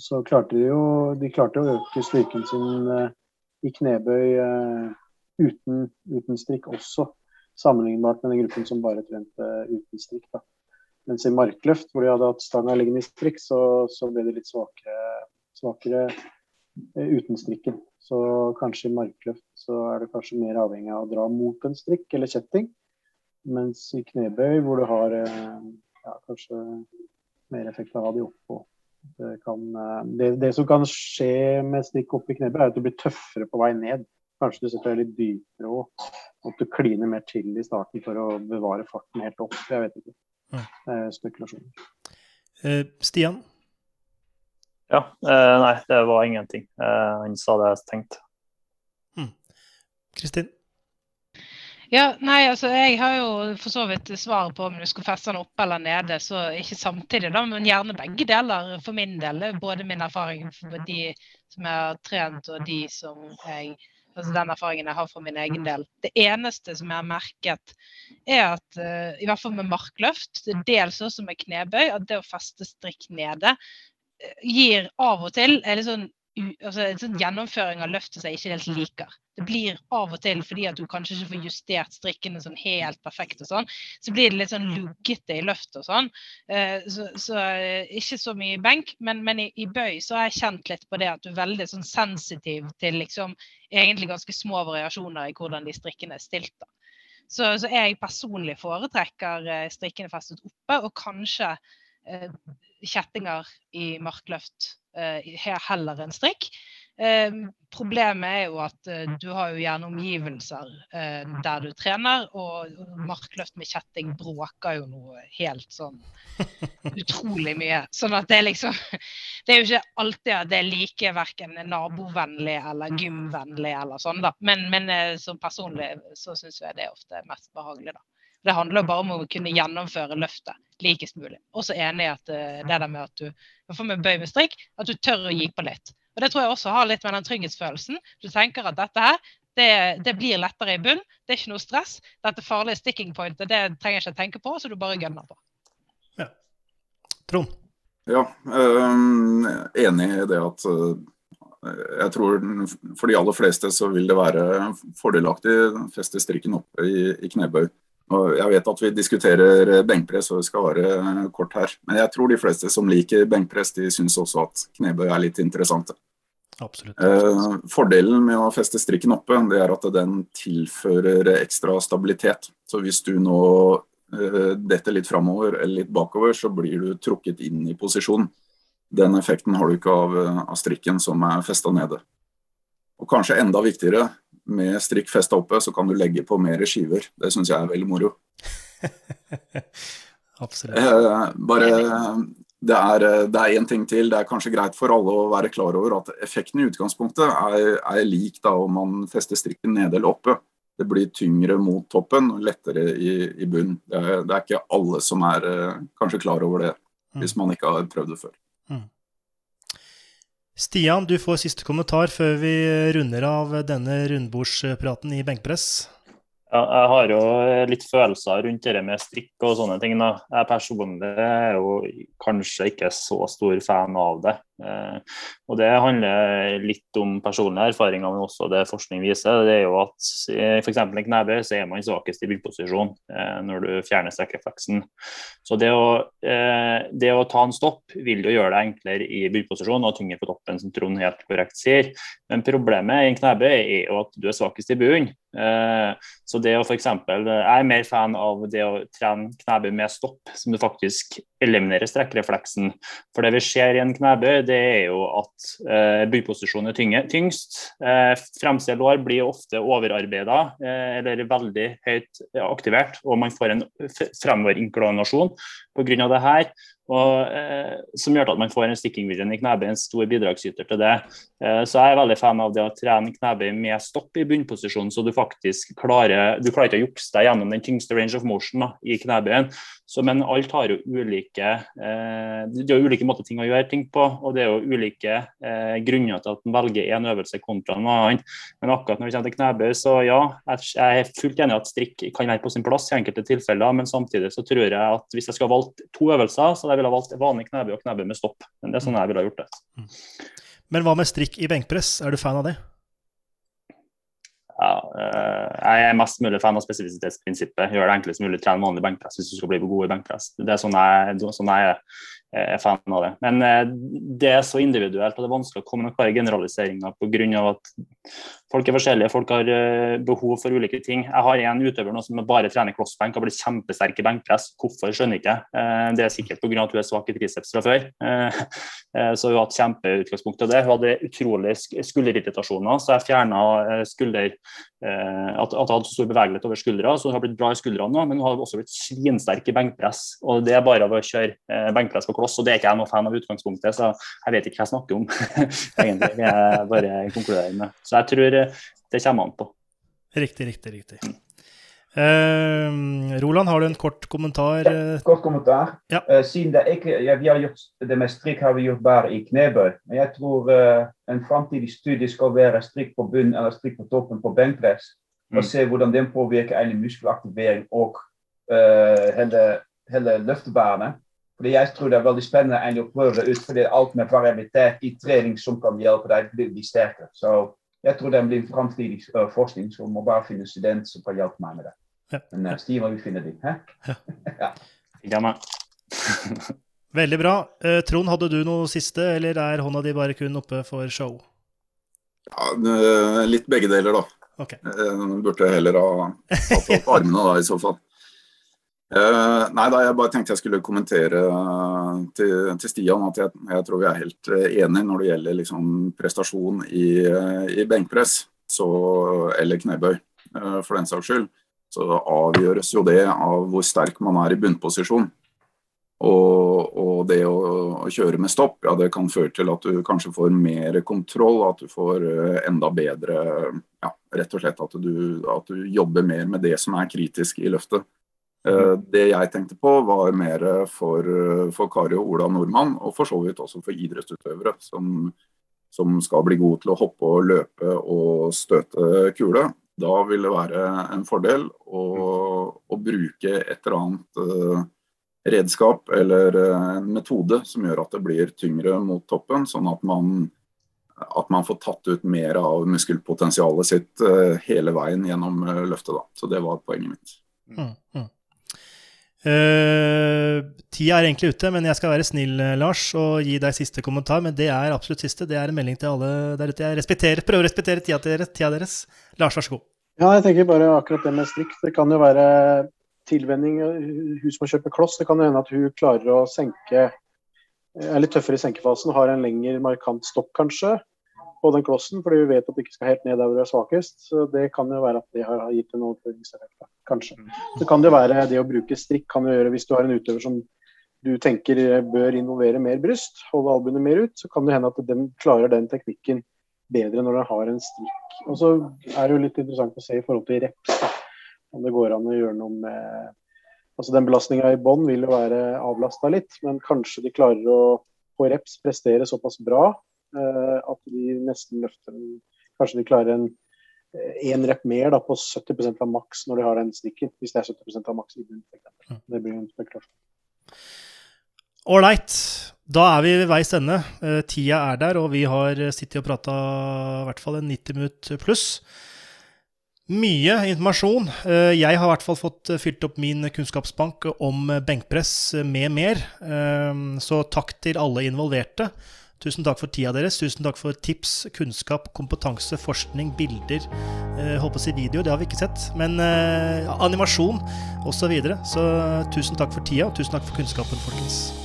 så klarte de jo de klarte å øke styrken sin uh, i knebøy uh, uten, uten strikk også. Sammenlignbart med den gruppen som bare trente uten strikk. da. Mens i markløft, hvor de hadde hatt stanga liggende i strikk, så, så, ble de litt svakere, svakere uten strikken. Så kanskje i markløft så er det kanskje mer avhengig av å dra mot en strikk eller kjetting. Mens i knebøy, hvor du har eh, ja, kanskje mer effekt av å ha de oppå. Det, kan, eh, det, det, som kan skje med strikk opp i knebøy, er at du blir tøffere på vei ned. Kanskje du setter deg litt dypere og at du kliner mer til i starten for å bevare farten helt opp. Jeg vet ikke. Eh, spekulasjoner. Eh, Stian? Ja. Eh, nei, det var ingenting. Eh, han sa det jeg tenkte. Hmm. Kristin? Ja, nei, altså Jeg har jo for så vidt svaret på om du skal feste den oppe eller nede. så Ikke samtidig, da, men gjerne begge deler for min del. Både min erfaring for de som jeg har trent, og de som jeg altså den erfaringen jeg har for min egen del. Det eneste som jeg har merket, er at uh, i hvert fall med markløft, dels også med knebøy, at det å feste strikk nede gir av og til eller sånn altså, en sånn gjennomføring av løftet som jeg ikke helt liker. Det blir av og til fordi at du kanskje ikke får justert strikkene sånn helt perfekt, og sånn, så blir det litt sånn luggete i løftet og sånn. Eh, så, så, eh, ikke så mye i benk, men, men i, i, bøy så har jeg kjent litt på det at du er veldig sånn sensitiv til liksom egentlig ganske små variasjoner i hvordan de strikkene er stilt. da. Så, så jeg personlig foretrekker eh, strikkene festet oppe, og kanskje kjettinger i markløft Eh, heller enn strikk. Eh, problemet er jo at eh, du har jo gjerne omgivelser der du trener, og markløft med kjetting bråker jo noe helt sånn utrolig mye. Sånn at det er liksom Det er jo ikke alltid at det er like verken nabovennlig eller gymvennlig eller sånn, da. Men, men som personlig så syns jeg det er ofte mest behagelig, da. Det handler bare om å kunne gjennomføre løftet likest mulig. Også enig i at uh, det der med at du får med bøy med strikk, at du tør å gi på litt. Og Det tror jeg også har litt med den trygghetsfølelsen. Du tenker at dette her, det, det blir lettere i bunn. Det er ikke noe stress. Dette farlige sticking pointet det trenger jeg ikke tenke på, så du bare gønner på. Ja. Trond? Ja, øh, enig i det at øh, jeg tror for de aller fleste så vil det være fordelaktig å feste strikken oppe i, i knebøy. Og jeg vet at vi diskuterer benkpress og vi skal være kort her, men jeg tror de fleste som liker benkpress, de syns også at knebøy er litt interessante. Absolutt, Eh, fordelen med å feste strikken oppe, det er at den tilfører ekstra stabilitet. Så hvis du nå eh, detter litt framover eller litt bakover, så blir du trukket inn i posisjon. Den effekten har du ikke av, av strikken som er festa nede. Og kanskje enda viktigere, med strikk festa oppe, så kan du legge på mer skiver. Det syns jeg er veldig moro. Absolutt. Eh, bare det er, det en ting til. Det er kanskje greit for alle å være klar over at effekten i utgangspunktet er, er lik da om man fester strikken nede eller oppe. Det blir tyngre mot toppen og lettere i, i bunn. Det det er, ikke alle som er eh, kanskje klar over det, mm. hvis man ikke har prøvd det før. Mm. Stian, du får siste kommentar før vi runder av denne rundbordspraten i benkpress. Ja, jeg har jo litt følelser rundt det med strikk og sånne ting. Da. Jeg personlig er jo kanskje ikke så stor fan av det. Eh, og Det handler litt om personlige erfaringer, men også det forskning viser. det er jo at F.eks. i knebøy så er man svakest i byggposisjon eh, når du fjerner strekkrefleksen. Så det å, eh, det å, ta en stopp vil jo gjøre det enklere i byggposisjon og tyngre på toppen, som Trond helt korrekt sier. Men problemet i en knebøy er jo at du er svakest i bunnen. Så det å eksempel, Jeg er mer fan av det å trene knebøy med stopp, som du faktisk eliminerer strekkrefleksen. For det vi ser i en knebøy, det er jo at eh, byposisjonen er tyngst. Eh, fremste lår blir ofte overarbeida eh, eller veldig høyt aktivert, og man får en fremoverinklinasjon pga. det her og, eh, som gjør at man får en stikkingvilje i knebøy, en stor bidragsyter til det. Eh, så jeg er veldig fan av det å trene knebøy med stopp i bunnposisjon, så du faktisk klarer du klarer ikke å jukse deg gjennom den tyngste range of motion da, i knebøyen. Men alt har jo ulike eh, det er jo ulike måter ting å gjøre ting på, og det er jo ulike eh, grunner til at man velger en øvelse kontra en annen. Men akkurat når vi kommer til knebøy, så ja, jeg er fullt enig i at strikk kan være på sin plass i enkelte tilfeller, men samtidig så tror jeg at hvis jeg skal ha valgt to øvelser, så jeg ville valgt vanlig knebøy og knebøy med stopp. Men det er sånn jeg ville gjort det. Mm. Men hva med strikk i benkpress, er du fan av det? Ja, jeg er mest mulig fan av spesifisitetsprinsippet. Gjør det enklest mulig, tren vanlig benkpress hvis du skal bli god i benkpress. Det er sånn jeg, sånn jeg er er fan av det. Men eh, det er så individuelt, og det er vanskelig å komme med klare generaliseringer pga. at folk er forskjellige, folk har eh, behov for ulike ting. Jeg har en utøver nå som bare trener crossbenk og blir kjempesterk i benkpress. Hvorfor, skjønner ikke. jeg. det er sikkert pga. at hun er svak i triceps fra før. Så hun har hatt kjempeutgangspunkt av det. Hun hadde utrolig skulderirritasjoner, så jeg fjerna skulder at, hun hadde stor bevegelighet over skuldra, så hun har blitt bra i skuldrene nå, men hun har også blitt svinsterk i benkpress. Og det er bare av å kjøre benkpress på kloss, og det er ikke jeg noe fan av utgangspunktet, så jeg vet ikke hva jeg snakker om. egentlig. Jeg bare konkluderer med. Så jeg tror det kommer an på. Riktig, riktig, riktig. Mm. Uh, Roland, har du en kort kommentar? Ja, kort kommentar. Ja. Uh, siden det ikke, ja, vi har gjort det med strikk har vi gjort bare i knebøy. Men jeg tror uh, en framtidig studie skal være strikk på bunnen eller strikk på toppen på benkpress. Mm. Og se hvordan den påvirker egentlig muskelaktivering og hele, hele løftebanen. Fordi Jeg tror det er veldig spennende å prøve det ut, fordi alt med variabilitet i trening som kan hjelpe deg til å bli sterkere. Så jeg tror det blir en framtidig uh, forskning, så må bare finne student som kan hjelpe meg med det. Ja. Men uh, Steven, vi finner de. ja. ja. Veldig bra. Uh, Trond, hadde du noe siste, eller er hånda di bare kun oppe for show? Ja, litt begge deler, da. Okay. burde heller ha tatt opp armene da, i så fall. Uh, nei, da Jeg bare tenkte jeg skulle kommentere uh, til, til, Stian at jeg, jeg, tror vi er helt uh, enige når det gjelder liksom, prestasjon i, i benkpress så, eller knebøy, for den saks skyld. Så avgjøres jo det av hvor sterk man er i bunnposisjon. Og, og det å, å, kjøre med stopp, ja, det kan føre til at du kanskje får mer kontroll, at du får enda bedre ja, Rett og slett at du, at du jobber mer med det som er kritisk i løftet. Eh, det jeg tenkte på, var mer for, for Kari og Ola Nordmann, og for så vidt også for idrettsutøvere som, som, skal bli gode til å hoppe og løpe og støte kule. Da vil det være en fordel å, å bruke et eller annet redskap eller en metode som gjør at det blir tyngre mot toppen, sånn at man, at man får tatt ut mer av muskelpotensialet sitt hele veien gjennom løftet. Da. Så det var poenget mitt. Mm, mm. Uh, tida er egentlig ute, men jeg skal være snill, eh, Lars, og gi deg siste kommentar. Men det er absolutt siste. Det er en melding til alle der ute. Jeg prøver å respektere tida, deres, tida deres. Lars, vær så god. Ja, jeg tenker bare akkurat det med strikk. Det kan jo være tilvenning. Hun som må kjøpe kloss, det kan jo hende at hun klarer å senke Er litt tøffere i senkefasen, har en lengre markant stopp kanskje på den klossen, fordi vi vet at det ikke skal helt ned der hvor du er svakest. Så det kan jo være at det har gitt en overføringseffekt, kanskje. Så kan det være det å bruke strikk kan du gjøre hvis du har en utøver som du tenker bør involvere mer bryst, holde albuene mer ut, så kan det hende at den klarer den teknikken bedre når den har en strikk. Og så er det jo litt interessant å se i forhold til reps, da, om det går an å gjøre noe med Altså Den belastninga i bånn vil jo være avlasta litt, men kanskje de klarer å på reps prestere såpass bra at de nesten løfter Kanskje de klarer en én eh, rep mer da, på 70% av maks når de har den stikken. Hvis det er 70% av maks i bunnen, f.eks. Det blir en spekulasjon. Ålreit. Da er vi ved veis ende. Uh, tida er der, og vi har sittet og prata i hvert fall en 90 minutt pluss. Mye informasjon. Jeg har i hvert fall fått fylt opp min kunnskapsbank om benkpress med mer. Så takk til alle involverte. Tusen takk for tida deres. Tusen takk for tips, kunnskap, kompetanse, forskning, bilder. Eh, håper å si video, det har vi ikke sett. Men eh, animasjon osv. Så, videre. så tusen takk for tida, og tusen takk for kunnskapen, folkens.